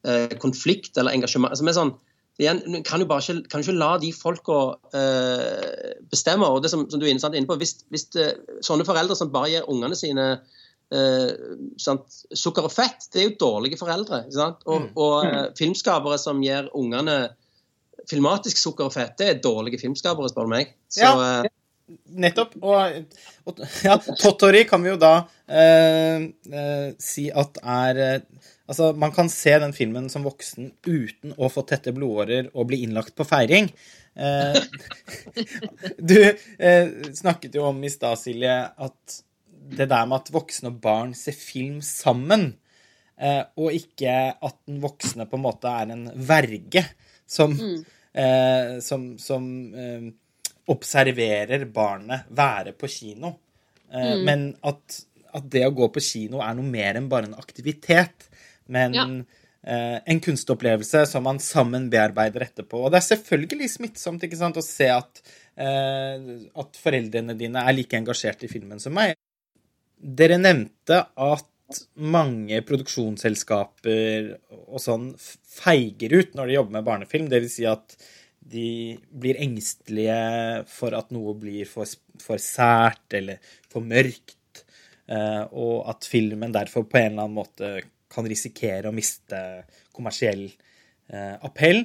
eh, konflikt eller engasjement? Altså, men sånn, igjen, kan du bare ikke, kan du ikke la de folka eh, bestemme. og det som, som du er inne på, Hvis, hvis det, sånne foreldre som bare gir ungene sine eh, sukker og fett, det er jo dårlige foreldre. Og, og eh, filmskapere som gir ungene filmatisk sukker og fett, det er dårlige filmskapere, spør du meg. Så, Ja. Nettopp. Og, og ja, Tottori kan vi jo da eh, eh, si at er eh, Altså, man kan se den filmen som voksen uten å få tette blodårer og bli innlagt på feiring. Eh, <laughs> du eh, snakket jo om i stad, Silje, at det der med at voksne og barn ser film sammen, eh, og ikke at den voksne på en måte er en verge som, eh, som, som eh, observerer barnet være på kino. Eh, Men at, at det å gå på kino er noe mer enn bare en aktivitet. Men Ja. eh, en kunstopplevelse som man sammen bearbeider etterpå. Og det er selvfølgelig smittsomt ikke sant, å se at, eh, at foreldrene dine er like engasjert i filmen som meg. Dere nevnte at mange produksjonsselskaper og sånn feiger ut når de jobber med barnefilm. Vil si at de blir engstelige for at noe blir for, for sært eller for mørkt, eh, og at filmen derfor på en eller annen måte kan risikere å miste kommersiell eh, appell.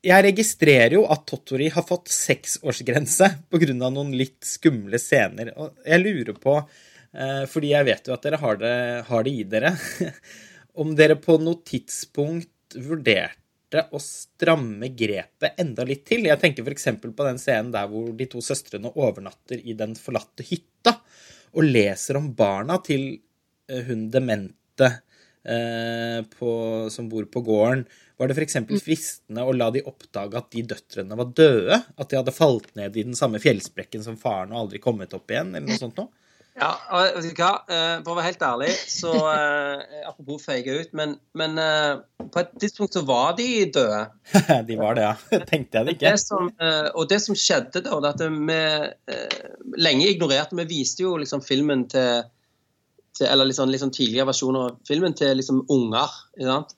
Jeg registrerer jo at Tottori har fått seksårsgrense pga. noen litt skumle scener. Og jeg lurer på, eh, fordi jeg vet jo at dere har det, har det i dere, <laughs> om dere på noe tidspunkt vurderte å stramme grepet enda litt til. Jeg tenker f.eks. på den scenen der hvor de to søstrene overnatter i den forlatte hytta og leser om barna til eh, hun demente eh, på, som bor på gården, var det f.eks. fristende å la de oppdage at de døtrene var døde? At de hadde falt ned i den samme fjellsprekken som faren og aldri kommet opp igjen? eller noe <laughs> sånt noe? Ja, og vet du hva? Eh, For å være helt ærlig, så eh, Apropos feige ut, men, men eh, på et tidspunkt så var de døde. <laughs> de var det, ja. <laughs> Tenkte jeg det ikke. Det som, og det som skjedde da, det at vi lenge ignorerte Vi viste jo liksom filmen til, til Eller liksom, liksom tidligere versjoner av filmen til liksom unger. Ikke sant?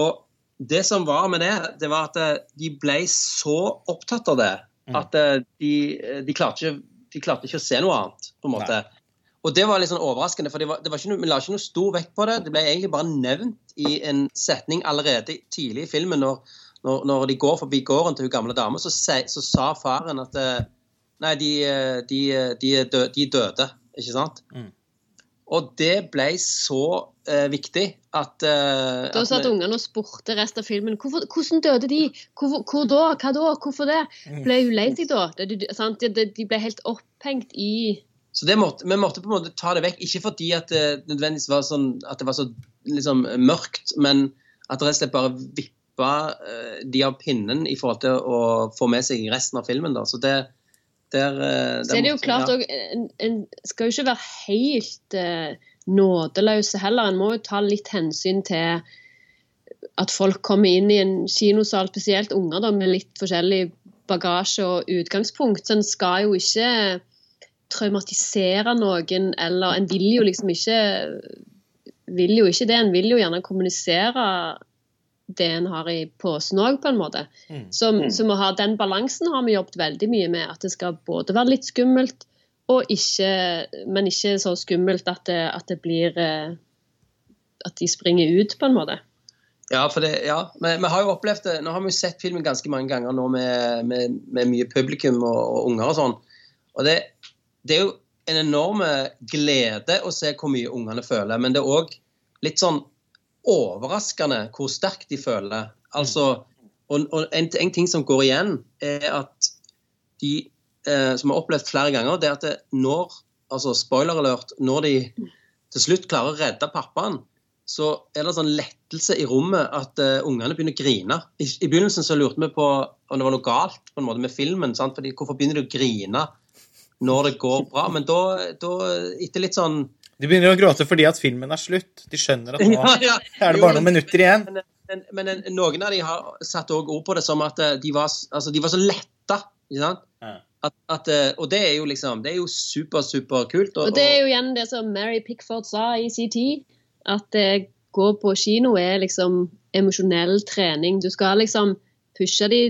Og det som var med det, det var at de ble så opptatt av det Mm. at de, de, klarte ikke, de klarte ikke å se noe annet. på en måte. Og det var litt sånn overraskende, for det var, det var ikke noe, vi la ikke noe stor vekt på det. Det ble egentlig bare nevnt i en setning allerede tidlig i filmen. Når, når, når de går forbi gården til hun gamle dama, så, så sa faren at eh, Nei, de, eh, de, de, er de døde, ikke sant? Mm. Og det ble så eh, viktig at eh, Da satt ungene og spurte resten av filmen hvorfor, hvordan døde de? Hvor, hvor da? Hva da? Hvorfor det? Mm. Ble hun lei seg da? Det, det, sant? De, de- de ble helt opphengt i Så det måtte, vi måtte på en måte ta det vekk. Ikke fordi at det nødvendigvis var sånn at det var så liksom, mørkt, men at det rett og slett bare vippa uh, de av pinnen i forhold til å få med seg resten av filmen. Da. Så det der, eh, Så er det jo måtte- klart ja. òg en, en skal jo ikke være helt uh, nådeløse heller. En må jo ta litt hensyn til at folk kommer inn i en kinosal, spesielt unger da, med litt forskjellig bagasje og utgangspunkt. Så en skal jo ikke traumatisere noen, eller en vil jo liksom ikke vil jo ikke det. En vil jo gjerne kommunisere det en har i posen òg, på en måte. Mm. Så, så å ha den balansen har vi jobbet veldig mye med. At det skal både være litt skummelt, og ikke, men ikke så skummelt at det, at det blir eh, At de springer ut, på en måte. Ja, for det, ja. Vi, vi har jo opplevd det. Nå har vi jo sett filmen ganske mange ganger nå med, med, med mye publikum og, og unger og sånn. Og det, det er jo en enorm glede å se hvor mye ungene føler, men det er òg litt sånn overraskende hvor sterkt de føler. Altså, og, og en, en ting som går igjen, er at de eh, som har opplevd flere ganger, det er at det, når altså spoiler alert, når de til slutt klarer å redde pappaen, så er det sånn lettelse i rommet at uh, ungene begynner å grine. I, I begynnelsen så lurte vi på om det var noe galt på en måte med filmen. Sant? Fordi Hvorfor begynner de å grine når det går bra? Men da, da etter litt sånn De begynner å gråte fordi at filmen er slutt. De skjønner at nå <laughs> Ja, ja. er det Jo, bare noen minutter igjen. Men, men, men en- noen av de har satt også ord på det som at eh, de var, altså, de var så letta. Ikke sant? Ja. At, at, eh, og det er jo liksom Det er jo super, super kult. Og det er jo igjen det som Mary Pickford sa i sin tid, at det gå på kino er liksom emosjonell trening. Du skal liksom pushe de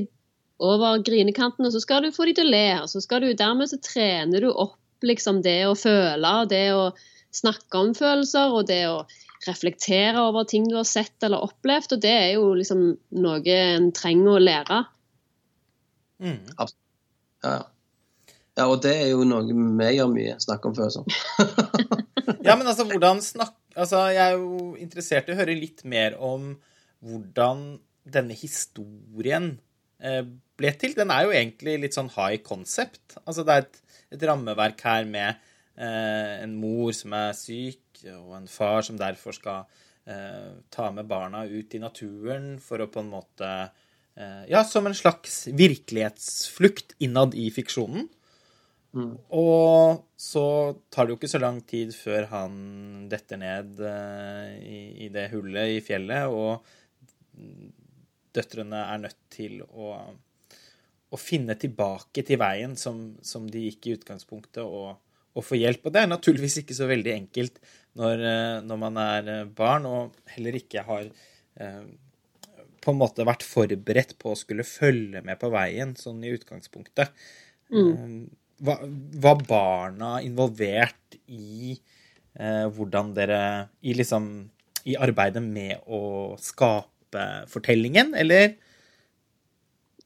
over grinekanten, og så skal du få de til å le. og så skal du, Dermed så trener du opp liksom det å føle, det å snakke om følelser, og det å reflektere over ting du har sett eller opplevd. Og det er jo liksom noe en trenger å lære. Mm. Ja, ja. ja, og det er jo noe vi gjør mye. Snakke om følelser. <laughs> Ja, men altså, hvordan snakk... Altså, jeg er jo interessert i å høre litt mer om hvordan denne historien ble til. Den er jo egentlig litt sånn high concept. Altså, det er et, et rammeverk her med eh, en mor som er syk, og en far som derfor skal eh, ta med barna ut i naturen for å på en måte eh, Ja, som en slags virkelighetsflukt innad i fiksjonen. Og så tar det jo ikke så lang tid før han detter ned eh, i, i det hullet i fjellet, og døtrene er nødt til å, å finne tilbake til veien som, som de gikk i utgangspunktet, og, og få hjelp. Og det er naturligvis ikke så veldig enkelt når, eh, når man er eh, barn og heller ikke har eh, på en måte vært forberedt på å skulle følge med på veien, sånn i utgangspunktet. Mm. Var, var barna involvert i eh, hvordan dere i, liksom, I arbeidet med å skape fortellingen, eller?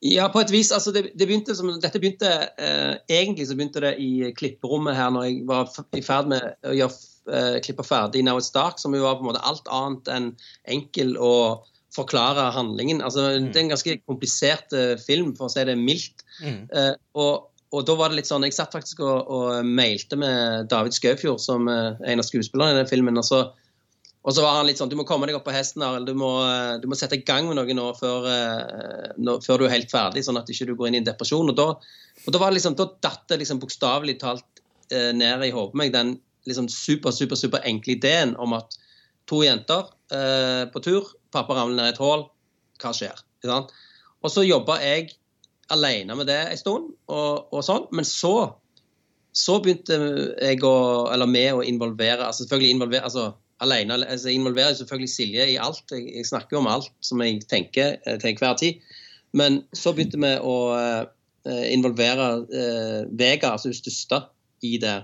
Ja, på et vis. altså det, det begynte som, Dette begynte eh, Egentlig så begynte det i klipperommet her når jeg var i ferd med å gjøre eh, klippa ferdig Now It's Dark, som jo var på en måte alt annet enn enkel å forklare handlingen. altså Det er en ganske komplisert eh, film, for å si det mildt. Mm. Eh, og, og da var det litt sånn, Jeg satt faktisk og, og mailte med David Skaufjord, som eh, en av skuespillerne i den filmen. og så Og så var han litt sånn Du må komme deg opp på hesten, Arild. Du, eh, du må sette i gang med noe nå før, eh, nå, før du er helt ferdig, sånn at du ikke går inn i en depresjon. Og da, og da, liksom, da datt det liksom bokstavelig talt eh, ned i hodet meg den liksom super, super, super enkle ideen om at to jenter eh, på tur, pappa ramler ned i et hull, hva skjer? Og så jobba jeg alene med det en stund, og, og sånn. Men så så begynte jeg å, eller med å involvere altså selvfølgelig involvere, altså alene, altså Jeg involverer selvfølgelig Silje i alt. Jeg, jeg snakker om alt som jeg tenker eh, til enhver tid. Men så begynte vi å uh, involvere uh, Vega, altså hun største, i det.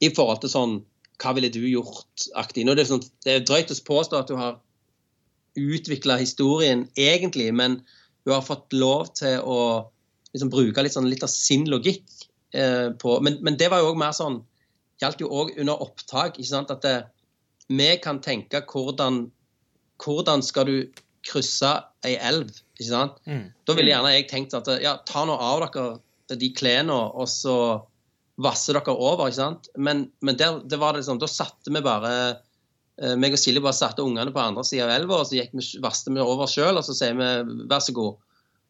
I forhold til sånn Hva ville du gjort-aktig. Nå er det, sånn, det er drøyt å påstå at du har utvikla historien egentlig, men hun har fått lov til å liksom, bruke litt, sånn, litt av sin logikk eh, på men, men, det var jo òg mer sånn Gjaldt jo òg under opptak. ikke sant, At det, vi kan tenke hvordan, hvordan skal du krysse ei elv? ikke sant? Mm. Da ville gjerne jeg tenkt at ja, ta nå av dere de klærne, og så vasser dere over. ikke sant? Men, men der, det var det liksom, da satte vi bare eh, meg og Silje bare satte ungene på andre sida av elva, og så gikk vi, vasste vi over sjøl, og så sier vi vær så god.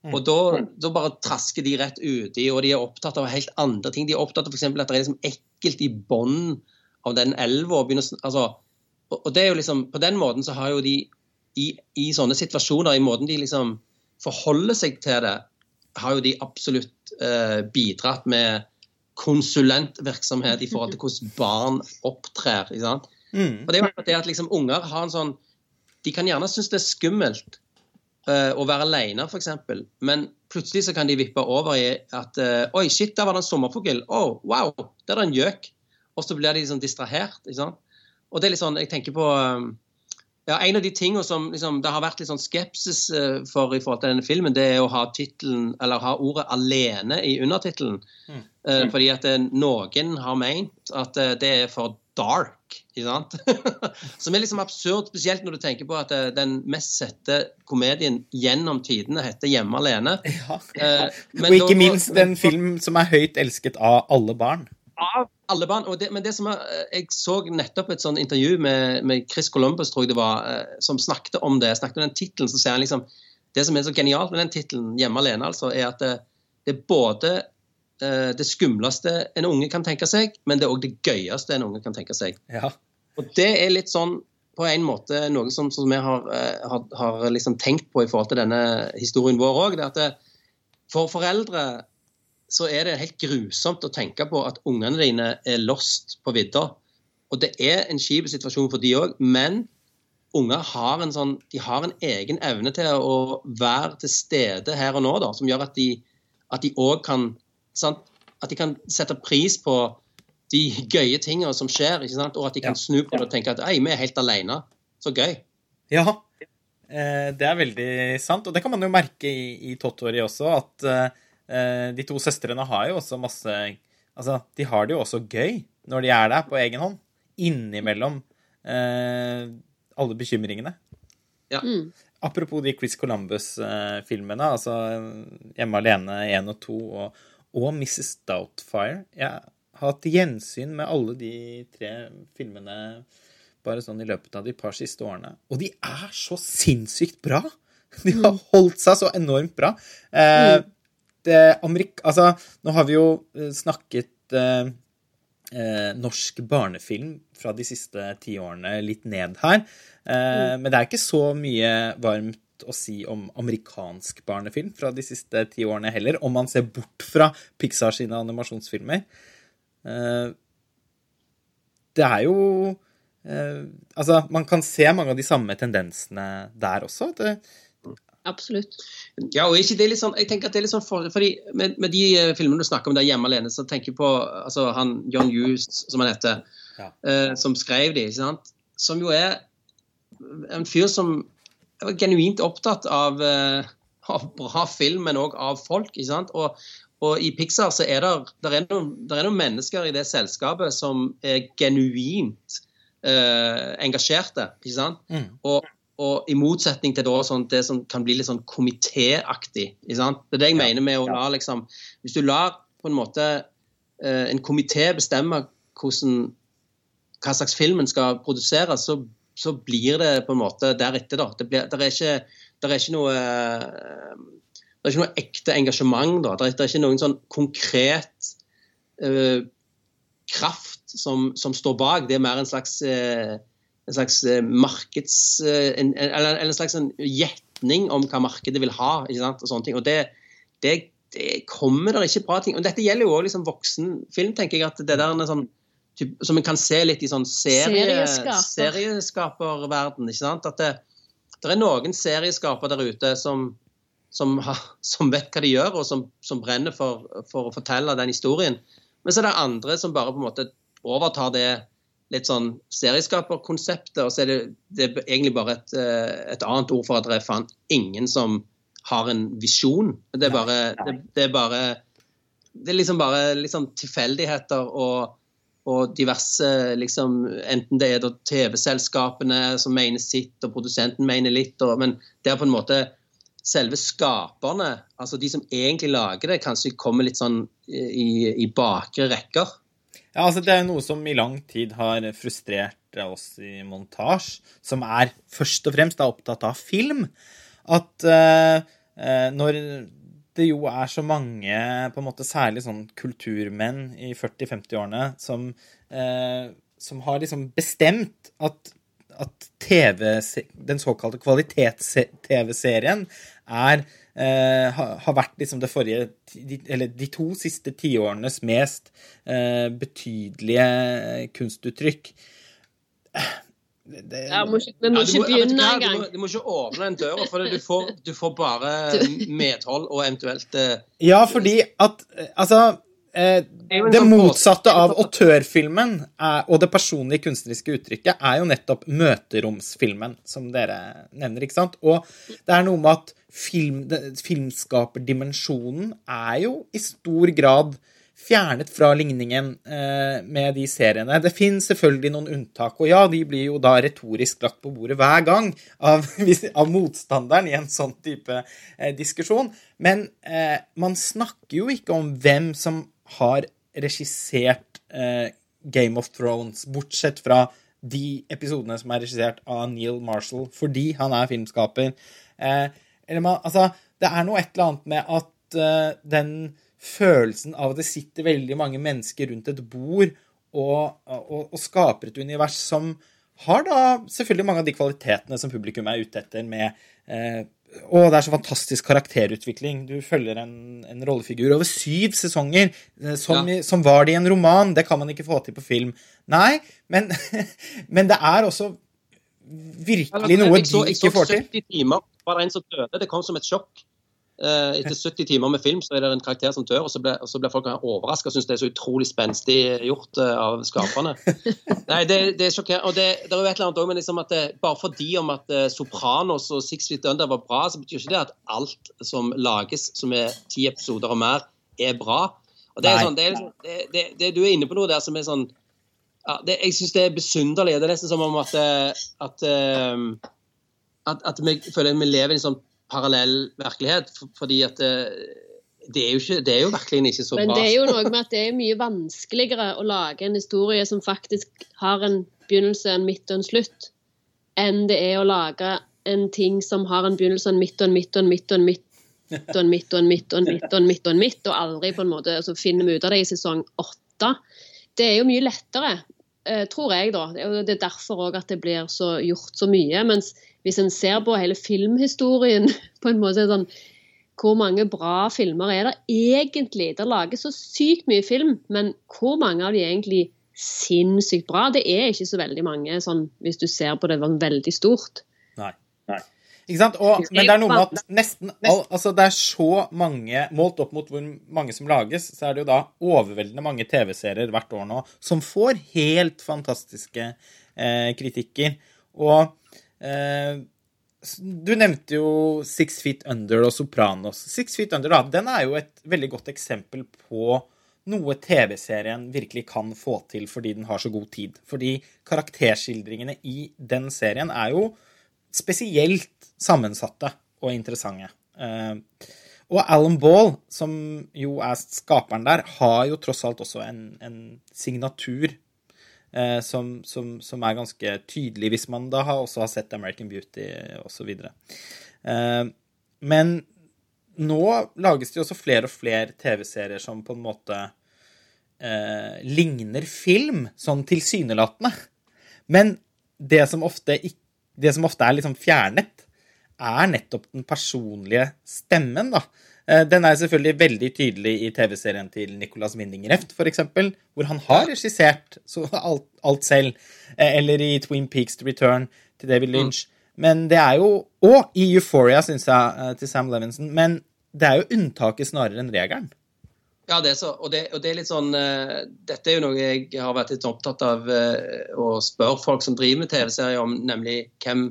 Mm. Og da, da, bare trasker de rett uti, og de er opptatt av helt andre ting. De er opptatt av f.eks. at det er liksom ekkelt i bunnen av den elva. Altså, og det er jo liksom, På den måten så har jo de i, i sånne situasjoner, i måten de liksom forholder seg til det, har jo de absolutt eh, bidratt med konsulentvirksomhet i forhold til hvordan barn opptrer. ikke sant? Mm. Og det er jo det at liksom unger har en sånn De kan gjerne synes det er skummelt uh, å være alene, f.eks. Men plutselig så kan de vippe over i at uh, Oi, shit, der var det en sommerfugl. Oh, wow, der er det en gjøk. Og så blir de liksom distrahert. ikke sant? Og det er litt sånn, jeg tenker på um, ja, En av de tingene som liksom, det har vært litt sånn skepsis uh, for i forhold til denne filmen, det er å ha titlen, eller ha ordet 'alene' i undertittelen. Mm. Uh, fordi at uh, noen har meint at det er for dark. ikke sant? <laughs> Som er liksom absurd, spesielt når du tenker på at eh, den mest sette komedien gjennom tidene heter 'Hjemme alene'. Ja. Eh, <laughs> og ikke da, minst en film som er høyt elsket av alle barn. Av alle barn. Det, men det som er, eh, jeg så nettopp et sånt intervju med, med, Chris Columbus, tror jeg det var, eh, som snakket om det. snakket om den titlen, så sier han liksom Det som er så genialt med den tittelen, 'Hjemme alene', altså, er at det, det er både Eh, det skumleste en unge kan tenke seg, men det er òg det gøyeste en unge kan tenke seg. Ja. Og det er litt sånn på en måte noe som, som vi har, har, har liksom tenkt på i forhold til denne historien vår òg. For foreldre så er det helt grusomt å tenke på at ungene dine er lost på vidda. Og det er en kjip situasjon for de òg, men unger har en, sånn, de har en egen evne til å være til stede her og nå, da, som gjør at de òg kan Sant? At de kan sette pris på de gøye tingene som skjer, og at de kan snu på det og tenke at vi er helt alene. Så gøy. Ja, eh, det er veldig sant. Og det kan man jo merke i, i Tottori også, at uh, de to søstrene har jo også masse Altså, de har det jo også gøy når de er der på egen hånd. Innimellom eh, alle bekymringene. Ja. Mm. Apropos de Chris Columbus-filmene, altså Hjemme alene 1 og 2 og og Mrs. Doubtfire. Jeg har hatt gjensyn med alle de tre filmene bare sånn i løpet av de par siste årene. Og de er så sinnssykt bra! <laughs> De har mm. holdt seg så enormt bra. Eh, mm. Amerik altså, nå har vi jo eh, snakket eh, eh, norsk barnefilm fra de siste ti årene litt ned her. Eh, mm. Men det er ikke så mye varmt å si om amerikansk barnefilm fra de siste ti årene heller, om man ser bort fra Pixar sine animasjonsfilmer. Eh, det er jo eh, Altså, man kan se mange av de samme tendensene der også. Det, Absolutt. Ja, og ikke det litt sånn, jeg tenker at det er litt sånn for, fordi med, med, de eh, filmene du snakker om der hjemme alene, så tenker jeg på altså, han John Hughes, som han heter, ja. eh, som skrev de, ikke sant? som jo er en fyr som er var genuint opptatt av, eh, av bra film, men òg av folk. ikke sant? Og, og, i Pixar så er det, der er noen, der er noen mennesker i det selskapet som er genuint eh, engasjerte. ikke sant? Mm. Og, og, i motsetning til da, sånn, det som kan bli litt sånn komitéaktig. Det er det jeg mener med å la liksom Hvis du lar på en måte uh, en komité bestemme hvordan, hva slags film en skal produsere, så så blir det på en måte deretter, da. Det, blir, det, er, ikke, det er ikke noe eh, det er ikke noe ekte engasjement. da. Det er, det er ikke noen sånn konkret uh, kraft som, som, står bak. Det er mer en slags, uh, en slags markeds... Uh, en, eller, en slags gjetning om hva markedet vil ha. ikke sant, Og sånne ting. Og det, det, det kommer der ikke bra ting. Og dette gjelder jo òg liksom voksenfilm, tenker jeg. at det der er sånn som en kan se litt i sånn serie, serieskaperverden. ikke sant? At det, det, er noen serieskaper der ute som, som, har, som vet hva de gjør, og som, som brenner for, for, å fortelle den historien. Men så er det andre som bare på en måte overtar det litt sånn serieskaperkonseptet, og så er det, det er egentlig bare et, eh, et, annet ord for at det er faen ingen som har en visjon. Det er bare, det, det er bare det er liksom bare liksom tilfeldigheter og og diverse liksom, Enten det er TV-selskapene som mener sitt, og produsenten mener litt, og, men det er på en måte selve skaperne, altså de som egentlig lager det, kanskje kommer litt sånn i, i bakre rekker. Ja, altså Det er noe som i lang tid har frustrert oss i montasje, som er først og fremst er opptatt av film. At uh, når det jo er så mange, på en måte særlig sånn kulturmenn i 40-50-årene, som, uh, som, har liksom bestemt at, at TV, den såkalte kvalitets-TV-serien er eh, har vært liksom det forrige de, Eller de to siste tiårenes mest eh, betydelige kunstuttrykk det, ja, må ikke, må ikke begynne engang. Du, du, må ikke åpne den døra, for du får, du får bare <laughs> medhold og eventuelt eh, Ja, fordi at Altså eh, det sånn motsatte av autørfilmen og det personlige kunstneriske uttrykket er jo nettopp møteromsfilmen, som dere nevner, ikke sant? Og det er noe med at film, filmskaperdimensjonen er jo i stor grad fjernet fra ligningen eh, med de seriene. Det finnes selvfølgelig noen unntak, og ja, de blir jo da retorisk lagt på bordet hver gang av, <laughs> av motstanderen i en sånn type eh, diskusjon. Men eh, man snakker jo ikke om hvem som har regissert eh, Game of Thrones, bortsett fra de episodene som er regissert av Neil Marshall, fordi han er filmskaper. Eh, eller man, altså, det er noe et eller annet med at uh, den følelsen av at det sitter veldig mange mennesker rundt et bord og, og, og skaper et univers som har da selvfølgelig mange av de kvalitetene som publikum er ute etter med eh, og det er så fantastisk karakterutvikling. Du følger en, en rollefigur over syv sesonger, eh, som, ja. som, var det i en roman. Det kan man ikke få til på film. Nei, men, <laughs> men det er også virkelig noe de ikke får til. Jeg så 70 timer var det en som døde. Det kom som et sjokk. Uh, etter 70 timer med film så er det en karakter som dør, og så blir, så folk overraska og syns det er så utrolig spenstig gjort uh, av skaperne. <laughs> Nei, det, det er sjokkerende. Og det, det, er jo et eller annet òg, men liksom at det, bare fordi om at uh, Sopranos og Six Feet Under var bra, så betyr ikke det at alt som lages som er ti episoder og mer, er bra. Og det er sånn, det er det, det, Du er inne på noe der som er sånn ja, Jeg syns det er besynderlig. Det er nesten som om at, at, at, at vi føler at vi lever i en sånn parallell virkelighet. fordi at det, eh, er jo ikke, det er jo virkelig ikke så bra. Men det er jo noe <laughs> med at det er mye vanskeligere å lage en historie som faktisk har en begynnelse, en midt og en slutt, enn det er å lage en ting som har en begynnelse, en midt og en midt og en midt og en midt og en midt og en midt og en midt og en midt og en midt, og aldri på en måte så finner vi ut av det i sesong åtte. Det er jo mye lettere, eh, tror jeg, da. Det er derfor òg at det blir så gjort så mye. mens hvis en ser på hele filmhistorien <laughs> på en måte sånn, Hvor mange bra filmer er det egentlig? Det lages så sykt mye film, men hvor mange av de er egentlig sinnssykt bra? Det er ikke så veldig mange, sånn, hvis du ser på det veldig stort. Nei. Nei. Ikke sant? Og, men det er noe med at nesten all, altså det er så mange Målt opp mot hvor mange som lages, så er det jo da overveldende mange TV-serier hvert år nå som får helt fantastiske eh, kritikker. Og Eh, du nevnte jo Six Feet Under og Sopranos. Six Feet Under da, den er jo et veldig godt eksempel på noe TV-serien virkelig kan få til fordi den har så god tid. Fordi karakterskildringene i den serien er jo spesielt sammensatte og interessante. Eh, og Alan Ball, som jo er skaperen der, har jo tross alt også en, en signatur eh, som, som, som, er ganske tydelig hvis man da også har sett American Beauty osv. Eh, men nå lages det jo også flere og flere TV-serier som på en måte eh, ligner film, sånn tilsynelatende. Men det som ofte, det som ofte er liksom fjernet, er nettopp den personlige stemmen, da. Eh, den er selvfølgelig veldig tydelig i TV-serien til Nicolas Winding Refn, f.eks., hvor han har regissert alt, alt, selv. Eh, eller i Twin Peaks Return til David mm. Lynch. Mm. Men det er jo Og i Euphoria, syns jeg, eh, til Sam Levinson. Men det er jo unntaket snarere enn regelen. Ja, det er så, og, det, og det er litt sånn uh, Dette er jo noe jeg har vært litt opptatt av uh, å spørre folk som driver med TV-serier om, nemlig hvem,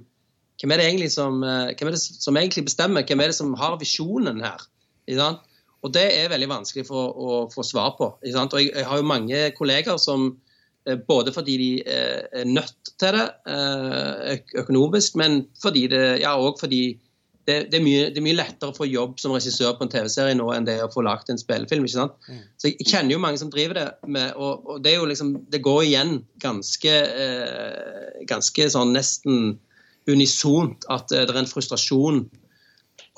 hvem, er det egentlig som, uh, hvem er det som egentlig bestemmer? Hvem er det som har visjonen her? Og det er veldig vanskelig for å få svar på. Og jeg, jeg, har jo mange kolleger som både fordi de er nødt til det økonomisk, men fordi det, ja, også fordi det, det, er mye, det, er mye, lettere å få jobb som regissør på en TV-serie nå enn det å få lagt en spillefilm. ikke sant? Mm. Så Jeg kjenner jo mange som driver det, med, og, og, det er jo liksom, det går igjen ganske, eh, ganske sånn nesten unisont at eh, det er en frustrasjon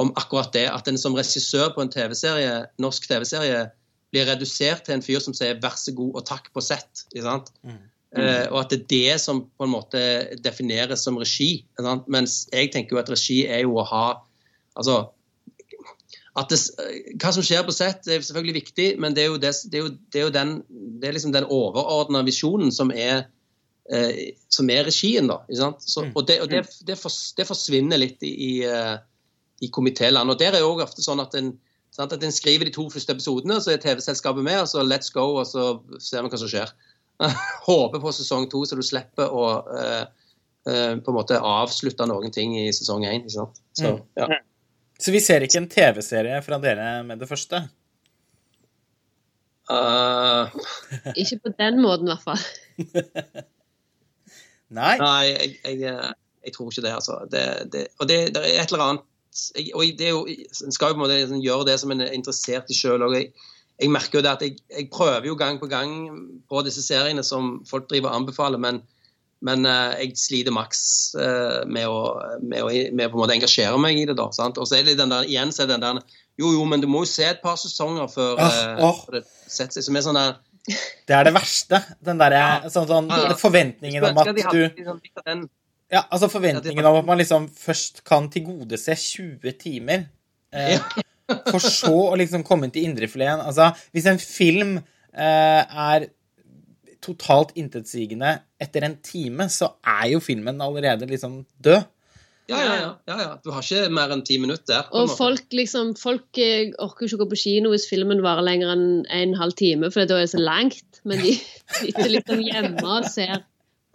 om akkurat det. At en som regissør på en TV-serie, norsk TV-serie blir redusert til en fyr som sier 'vær så god og takk på sett'. ikke sant? Mm. Uh, og at det er det som på en måte defineres som regi. Sant? Mens jeg tenker jo at regi er jo å ha Altså at det, Hva som skjer på sett, er selvfølgelig viktig, men det er jo, det, det er jo, det er jo den, det er liksom den overordna visjonen som er, uh, som er regien. da, Så, mm. og, og det, forsvinner litt i, i, uh, i komitéland. Og der er jo ofte sånn at en, sant, at en skriver de to første episodene, så er TV-selskapet med, og så let's go, og så ser vi hva som skjer. <laughs> håper på sesong to, så du slipper å uh, uh, på en måte avslutte noen ting i sesong én. Så, mm. ja. så vi ser ikke en TV-serie fra dere med det første? Uh... <laughs> ikke på den måten, i hvert fall. <laughs> Nei? Nei, jeg, jeg, jeg, tror ikke det, altså. Det, det, og det, det, er et eller annet jeg, og det er jo, En skal jo på en måte gjøre det som en er interessert i sjøl òg jeg merker jo det at jeg, jeg, prøver jo gang på gang på disse seriene som folk driver og anbefaler, men, men uh, jeg sliter maks uh, med, å, med, å, med på en måte engasjere meg i det. da, sant? Og så er det den der, igjen så er det den der Jo, jo, men du må jo se et par sesonger før, uh, oh. det setter seg. Som er sånn der Det er det verste. Den derre sånn, sånn, forventningen om at du liksom ja, altså Forventningen om at man liksom først kan tilgodese 20 timer. Eh. For så å liksom komme til indrefileten. Altså, hvis en film eh, er totalt intetsigende etter en time, så er jo filmen allerede liksom død. Ja, ja, ja. ja, ja. Du har ikke mer enn ti minutter. Og folk liksom, folk eh, orker ikke å gå på kino hvis filmen varer lenger enn en halv time, for da er det så langt. Men de <laughs> sitter liksom hjemme og ser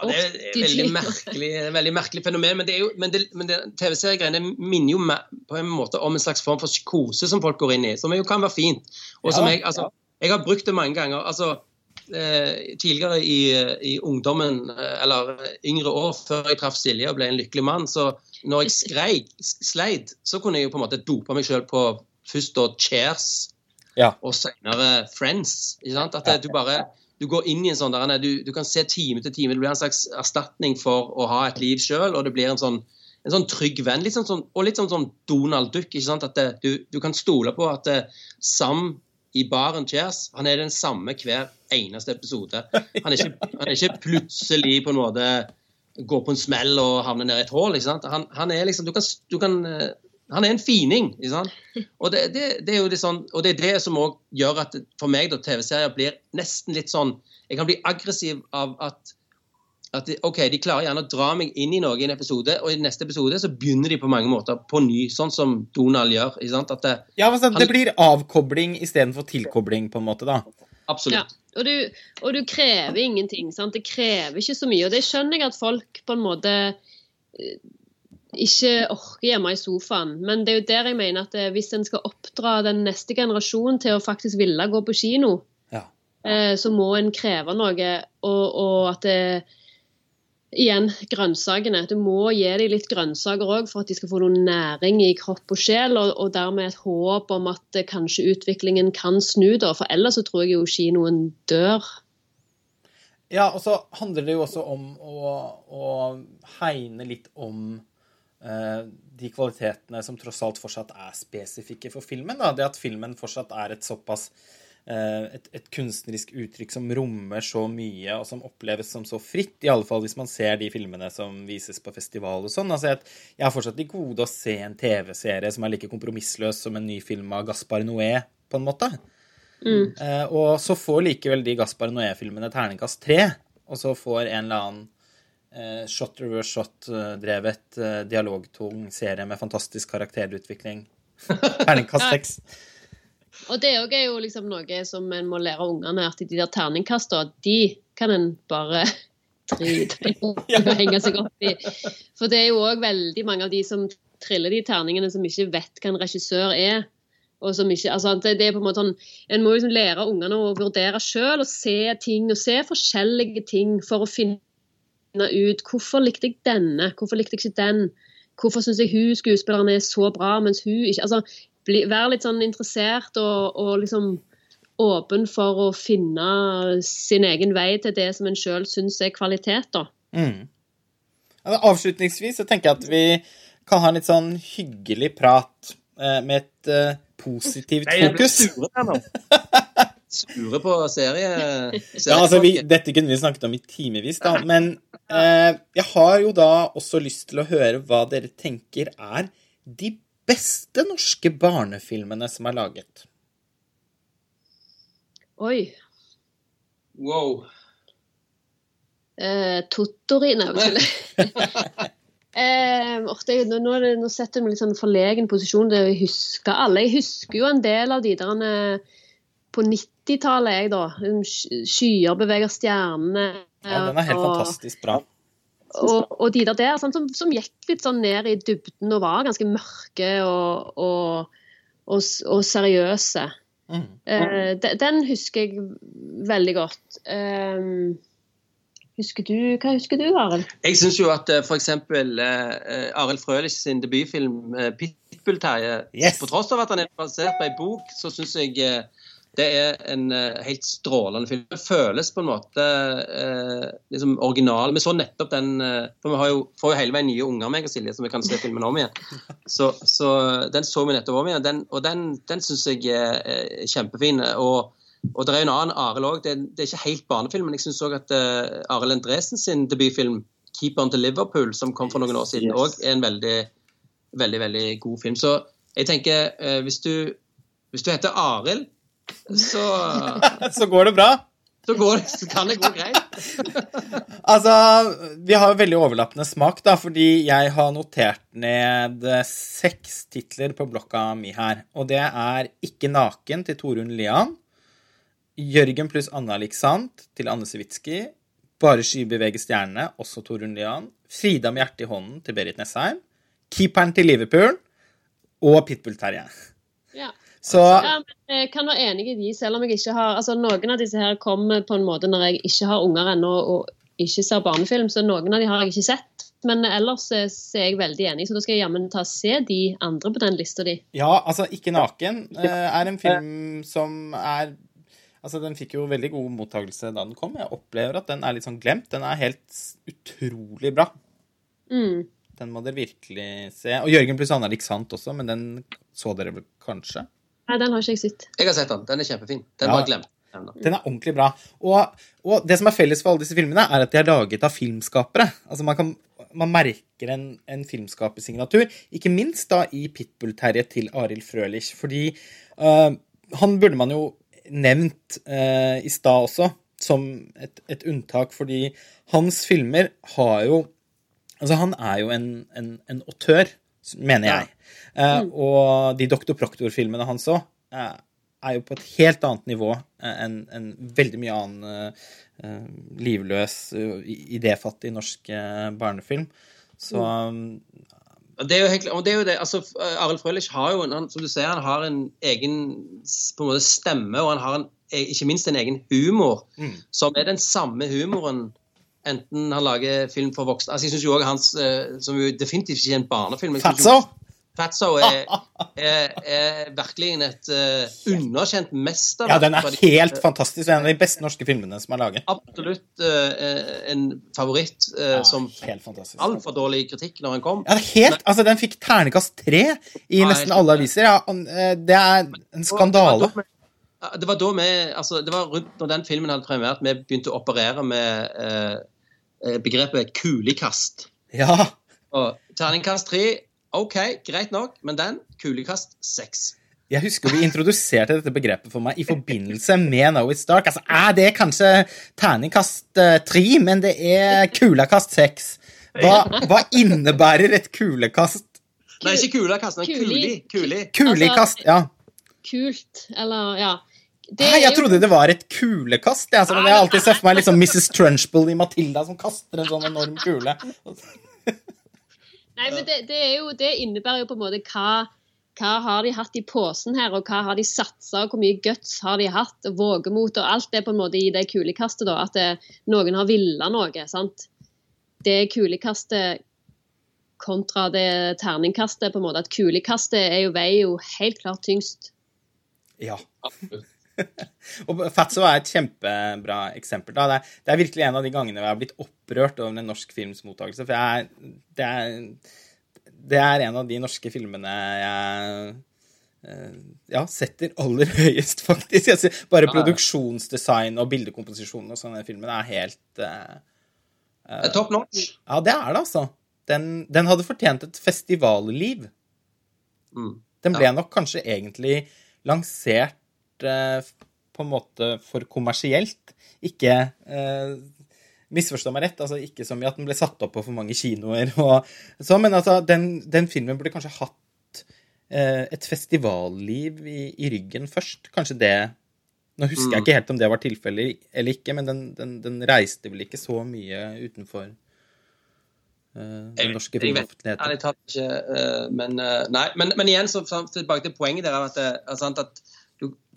det er et veldig merkelig, veldig merkelig fenomen. Men, det men, men TV-seriegreiene minner jo på en måte om en slags form for psykose som folk går inn i. Som jo kan være fint. Og som jeg, altså, jeg har brukt det mange ganger. altså eh, Tidligere i, i, ungdommen, eh, eller yngre år, før jeg traff Silje og ble en lykkelig mann, så når jeg skreik, sleit, så kunne jeg jo på en måte dope meg sjøl på først da Cheers ja. og senere Friends. ikke sant? At du bare du går inn i en sånn der, du, du, kan se time til time. Det blir en slags erstatning for å ha et liv sjøl, og det blir en sånn, en sånn trygg venn. Litt sånn, sånn, og litt sånn, sånn Donald Duck. ikke sant? At det, du, du, kan stole på at det, Sam i baren Cheers han er den samme hver eneste episode. Han er ikke, han er ikke plutselig på en måte går på en smell og havner ned i et hull. ikke sant? Han, han er liksom, du kan, du kan eh, han er en fining. ikke sant? <laughs> Og det, det, det er jo det sånn, og det er det som òg gjør at for meg da TV-serier blir nesten litt sånn Jeg kan bli aggressiv av at, at OK, de klarer gjerne å dra meg inn i noe i en episode, og i neste episode så begynner de på mange måter på ny, sånn som Donald gjør. ikke sant? Det, ja, men sånn, det blir avkobling istedenfor tilkobling, på en måte, da. Absolutt. Ja. Og, du, og, du, krever ingenting. sant? Det krever ikke så mye. Og det skjønner jeg at folk på en måte ikke orker hjemme i sofaen. Men det er jo der jeg mener at eh, hvis en skal oppdra den neste generasjonen til å faktisk ville gå på kino, ja. eh, så må en kreve noe. Og, og at det, Igjen, grønnsakene. Du må gi dem litt grønnsaker òg for at de skal få noe næring i kropp og sjel, og, og dermed et håp om at eh, kanskje utviklingen kan snu. da, For ellers så tror jeg jo kinoen dør. Ja, og så handler det jo også om å, å hegne litt om eh, de kvalitetene som tross alt fortsatt er spesifikke for filmen. Da. Det at filmen fortsatt er et såpass eh, et, et, kunstnerisk uttrykk som rommer så mye, og som oppleves som så fritt. I alle fall hvis man ser de filmene som vises på festival og sånn. Altså, jeg, jeg har fortsatt til gode å se en TV-serie som er like kompromissløs som en ny film av Gaspar Noé, på en måte. Mm. Eh, og så får likevel de Gaspar Noé-filmene terningkast tre, og så får en eller annen eh, shot reverse shot-drevet eh, dialogtung serie med fantastisk karakterutvikling <laughs> terningkast seks. Og det òg er jo liksom noe som en må lære ungene, at de der terningkastene, de kan en bare <laughs> drite i og henge seg opp i. For det er jo òg veldig mange av de som triller de terningene, som ikke vet hva en regissør er og som ikke, altså det, det er på En måte sånn, en må liksom lære ungene å vurdere selv og se ting og se forskjellige ting for å finne ut hvorfor likte jeg denne, hvorfor likte jeg ikke den. Hvorfor syns jeg hun skuespilleren er så bra, mens hun ikke altså, bli, Vær litt sånn interessert og, og, liksom åpen for å finne sin egen vei til det som en sjøl syns er kvalitet. da. Mm. Avslutningsvis så tenker jeg at vi kan ha en litt sånn hyggelig prat eh, med et eh, positivt fokus. Sure på serie... ja, altså, vi, dette kunne vi snakket om i timevis, da. Men Eh, jeg har jo da også lyst til å høre hva dere tenker er de beste norske barnefilmene som er laget. Oi. Wow. Eh, Tottori Nei, <laughs> Eh, nå, nå, nå, setter du meg litt sånn forlegen posisjon det jeg husker alle. Jeg husker jo en del av de der eh, på 90 80-tallet, jeg, da. Skyer beveger stjernene. Ja, den er helt og, fantastisk bra. Og, og de der, der sånn, som, som, gikk litt sånn ned i dybden og var ganske mørke og, og, og seriøse. Mm. Eh, de, den husker jeg veldig godt. Eh, husker du, hva husker du, Arild? Jeg syns jo at eh, f.eks. Eh, eh, Arild Frølich sin debutfilm eh, 'Pitbull-Terje' yes. På tross av at han er basert på ei bok, så syns jeg eh, det er en uh, helt strålende film. Det føles på en måte liksom original. Vi så nettopp den For vi har jo, får jo hele veien nye unger, meg og Silje, så vi kan se filmen om igjen. <laughs> Så, så den så vi nettopp om igjen, den, og den, den syns jeg er kjempefin. og og det er en annen Arild òg. Det, det, er ikke helt barnefilm, men jeg syns òg at uh, Arild Endresen sin debutfilm 'Keeperen til Liverpool', som kom for noen år siden, òg yes. er en veldig, veldig veldig god film. Så jeg tenker, uh, hvis, du, hvis du heter Arild, så <laughs> Så går det bra? Så, går, så kan det gå greit. <laughs> altså, vi har jo veldig overlappende smak, da, fordi jeg har notert ned seks titler på blokka mi her. Og det er 'Ikke naken' til Torunn Lian. Jørgen pluss Anna Liksant til Anne Sewitsky. Bare sky beveger stjernene, også Torunn Lian. Frida med hjertet i hånden til Berit Nesheim. Keeperen til Liverpool. Og Pitbull-Terje. Ja. Så ja, Jeg kan være enig i de, selv om jeg ikke har altså Noen av disse her kommer på en måte når jeg ikke har unger ennå og ikke ser barnefilm, så noen av de har jeg ikke sett. Men ellers er jeg veldig enig, så da skal jeg jammen ta se de andre på den lista di. Ja, altså Ikke naken eh, er en film som er Altså, Den fikk jo veldig god mottakelse da den kom. Jeg opplever at den er litt sånn glemt. Den er helt utrolig bra. Mm. Den må dere virkelig se. Og Jørgen pluss Anna Sant også, men den så dere vel kanskje? Nei, den har ikke jeg sett. Jeg har sett den. Den er kjempefin. Den ja. var glemt. Den er ordentlig bra. Og, og, det som er felles for alle disse filmene, er at de er laget av filmskapere. Altså man, kan, man merker en, en filmskapersignatur, ikke minst da i Pitbull-Terje til Arild Frølich. Fordi uh, han burde man jo nevnt eh, i stad også, som et, et, unntak, fordi hans filmer har jo Altså, han er jo en, en, en autør, mener jeg. Ja. Eh, mm. og de Dr. Proktor-filmene hans òg eh, er jo på et helt annet nivå eh, enn en veldig mye annen uh, livløs, uh, idéfattig norsk uh, barnefilm. Så um, det er jo helt, og det er jo det, altså Arild Frølich har jo, han, som du ser, han har en egen på en måte stemme, og han har en, ikke minst en egen humor, mm. som er den samme humoren enten han lager film for voksne altså Jeg syns jo òg hans, som jo definitivt ikke er en barnefilm Fatso! Fatso er, er, er virkelig et uh, underkjent mesterverk. Ja, den er helt fantastisk. En av de beste norske filmene som er laget. Absolutt uh, en favoritt uh, Ja, som helt fantastisk. altfor dårlig kritikk når den kom. Ja, det er helt, altså Den fikk ternekast tre i nei, nesten alle aviser. Ja, eh, det er en skandale. Det var da vi- altså det var rundt når den filmen hadde premiert, vi begynte å operere med eh, eh, begrepet kulekast. Ja, Og terningkast tre, OK, greit nok, men den, kulekast seks. Jeg husker vi introduserte dette begrepet for meg i forbindelse med Now It's Dark. Altså, Er det kanskje terningkast eh, tre, men det er kulekast seks? Hva, hva innebærer et kulekast? Nei, ikke kulekast, men Kuli. kuli. kuli. Kulikast, ja. Kult, eller ja. Det Nei, jeg trodde det var et kulekast. Jeg, altså, jeg har alltid sett for meg liksom Mrs. Trunchbull i Matilda som kaster en sånn enorm kule. Nei, men det, det, er jo, det innebærer jo på en måte hva, hva har de hatt i posen her, og hva har de satsa, og hvor mye guts har de hatt, og vågemot og alt det på en måte i det kulekastet, da. At det, noen har villa noe, sant. Det kulekastet kontra det terningkastet, på en måte. At kulekastet er jo, veier jo helt klart tyngst. Ja. <laughs> Og Fatso er et kjempebra eksempel. Det, er, det er virkelig en av de gangene jeg har blitt opprørt over en norsk films mottakelse. For jeg, det, er, det er en av de norske filmene jeg eh, ja, setter aller <laughs> høyest, faktisk. Ser, bare Ja, ja. produksjonsdesign og bildekomposisjon og sånne filmen er helt uh, er Top notch. Ja, det er det, altså. Den, den hadde fortjent et festivalliv. Mm. Den ble nok kanskje egentlig lansert på en måte for kommersielt. Ikke eh, Misforstå meg rett, altså ikke som i at den ble satt opp på for mange kinoer. <laughs> Og, så, men altså, den, den filmen burde kanskje hatt eh, et festivalliv i, i ryggen først. Kanskje det Nå husker jeg Mm. ikke helt om det var tilfellet eller ikke, men den, den, den reiste vel ikke så mye utenfor eh, den norske filmoffentligheten. ærlig talt ikke, eh, men eh, Nei, men, men igjen så tilbake til poenget der at, det sant, at,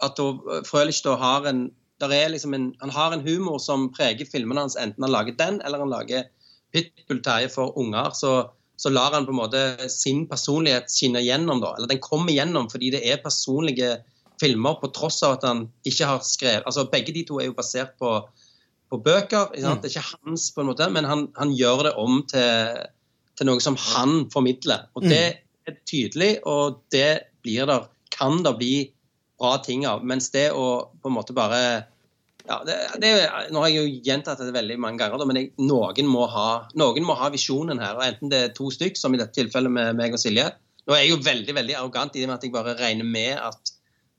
at Frølich da har en der er liksom en, Han har en humor som preger filmene hans, enten han lager den eller han lager Pitbull Terje for unger. Så, så lar han på en måte sin personlighet skinne gjennom, da. Eller den kommer gjennom fordi det er personlige filmer, på tross av at han ikke har skrevet Altså begge de to er jo basert på på bøker. Mm. Det er ikke hans, på en måte, men han, han gjør det om til, til noe som han formidler. Og Mm. det er tydelig, og det blir der, kan det bli bra ting av. Mens det å på en måte bare ja, det, det, Nå har jeg jo gjentatt det veldig mange ganger, men jeg, noen, må ha, noen må ha visjonen her. og Enten det er to stykk, som i dette tilfellet med meg og Silje. Nå er jeg jo veldig veldig arrogant i det med at jeg bare regner med at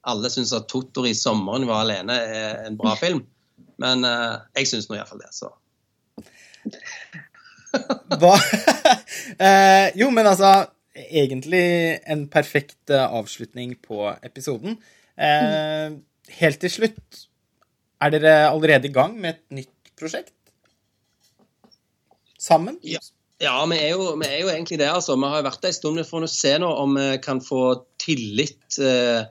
alle syns at 'Totor i sommeren var alene' er en bra film. Men uh, jeg syns nå iallfall det. så. <laughs> Hva? <laughs> eh, jo, men altså Egentlig en perfekt eh, avslutning på episoden. Eh, helt til slutt, er dere allerede i gang med et nytt prosjekt? Sammen? Ja. Ja, vi er, jo, vi er jo egentlig det. altså. Vi har vært der en stund. Vi får se nå om vi kan få tillit eh,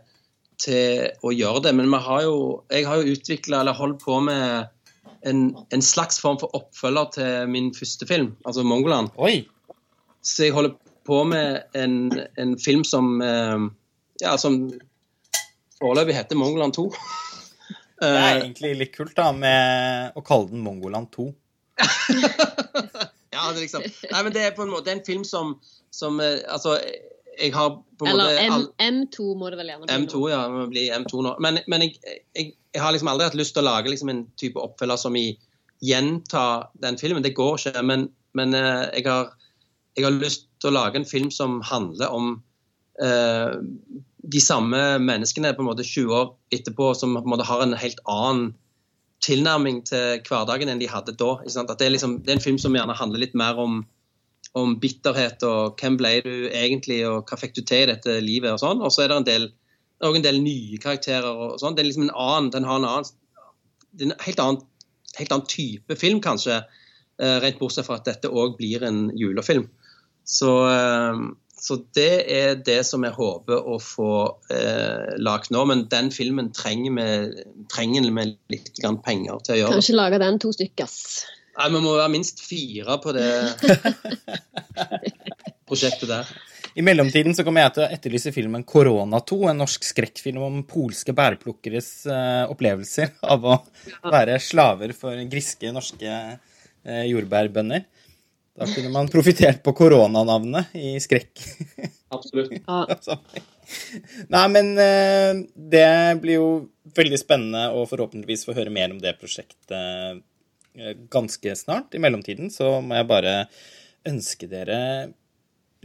til å gjøre det. Men vi har jo, jeg har jo utvikla eller holdt på med en, en slags form for oppfølger til min første film, altså 'Mongoland'. Oi! Så jeg holder på med en, en film som eh, ja, som foreløpig heter 'Mongoland 2'. <laughs> Det er Eh, egentlig litt kult da, med å kalle den Mongoland 2. <laughs> ja, det er liksom Nei, men det er på en måte en film som, som eh, Altså, jeg har på en Eller måte M, M2 må det vel gjerne bli. M2, ja. Det må bli M2 nå. Men, men jeg, jeg, jeg har liksom aldri hatt lyst til å lage liksom en type oppfølger som i gjenta den filmen. Det går ikke. Men, men eh, jeg, har, jeg har lyst til å lage en film som handler om eh, de samme menneskene på en måte 20 år etterpå, som på en måte har en helt annen tilnærming til hverdagen enn de hadde da. Det, er liksom, det er en film som gjerne handler litt mer om, om bitterhet og hvem ble du egentlig, og hva fikk du til i dette livet, og sånn. Og så er det en del, en del nye karakterer og sånn. Det er liksom en annen, den har en annen det er en helt annen, helt annen type film, kanskje. eh, Rent bortsett fra at dette òg blir en julefilm. Så, eh, så det er det som jeg håper å få eh, lagt nå. Men den filmen trenger vi trenger vi litt grann penger til å gjøre. Kanskje lage den to stykker. ass. Nei, Vi må være minst fire på det <laughs> prosjektet der. I mellomtiden så kommer jeg til å etterlyse filmen 'Korona 2', en norsk skrekkfilm om polske bærplukkeres uh, opplevelser av å være slaver for griske norske uh, jordbærbønder. Da kunne man profitert på koronanavnet i skrekk. Absolutt. <laughs> Ja. Nei, men uh, det blir jo veldig spennende å forhåpentligvis få høre mer om det prosjektet ganske snart. I mellomtiden så må jeg bare ønske dere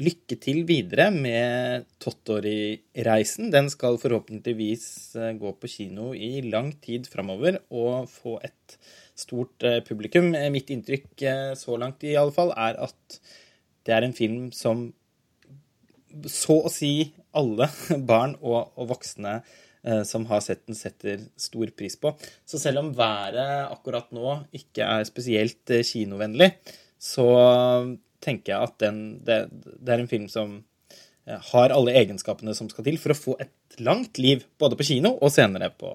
lykke til videre med Tottori-reisen. Den skal forhåpentligvis eh, gå på kino i lang tid framover og få et stort eh, publikum. Eh, mitt inntrykk så langt i alle fall er at det er en film som så å si alle <laughs> barn og, og voksne som har sett den, setter stor pris på. Så selv om været akkurat nå ikke er spesielt kinovennlig, så tenker jeg at den, det, det, er en film som eh, har alle egenskapene som skal til for å få et langt liv, både på kino og senere på,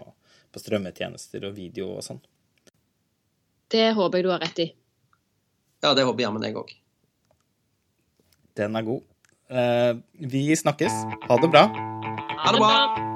på strømmetjenester og video og sånn. Det håper jeg du har rett i. Ja, det håper jammen jeg òg. Den er god. Eh, vi snakkes. Ha det bra. Ha det bra.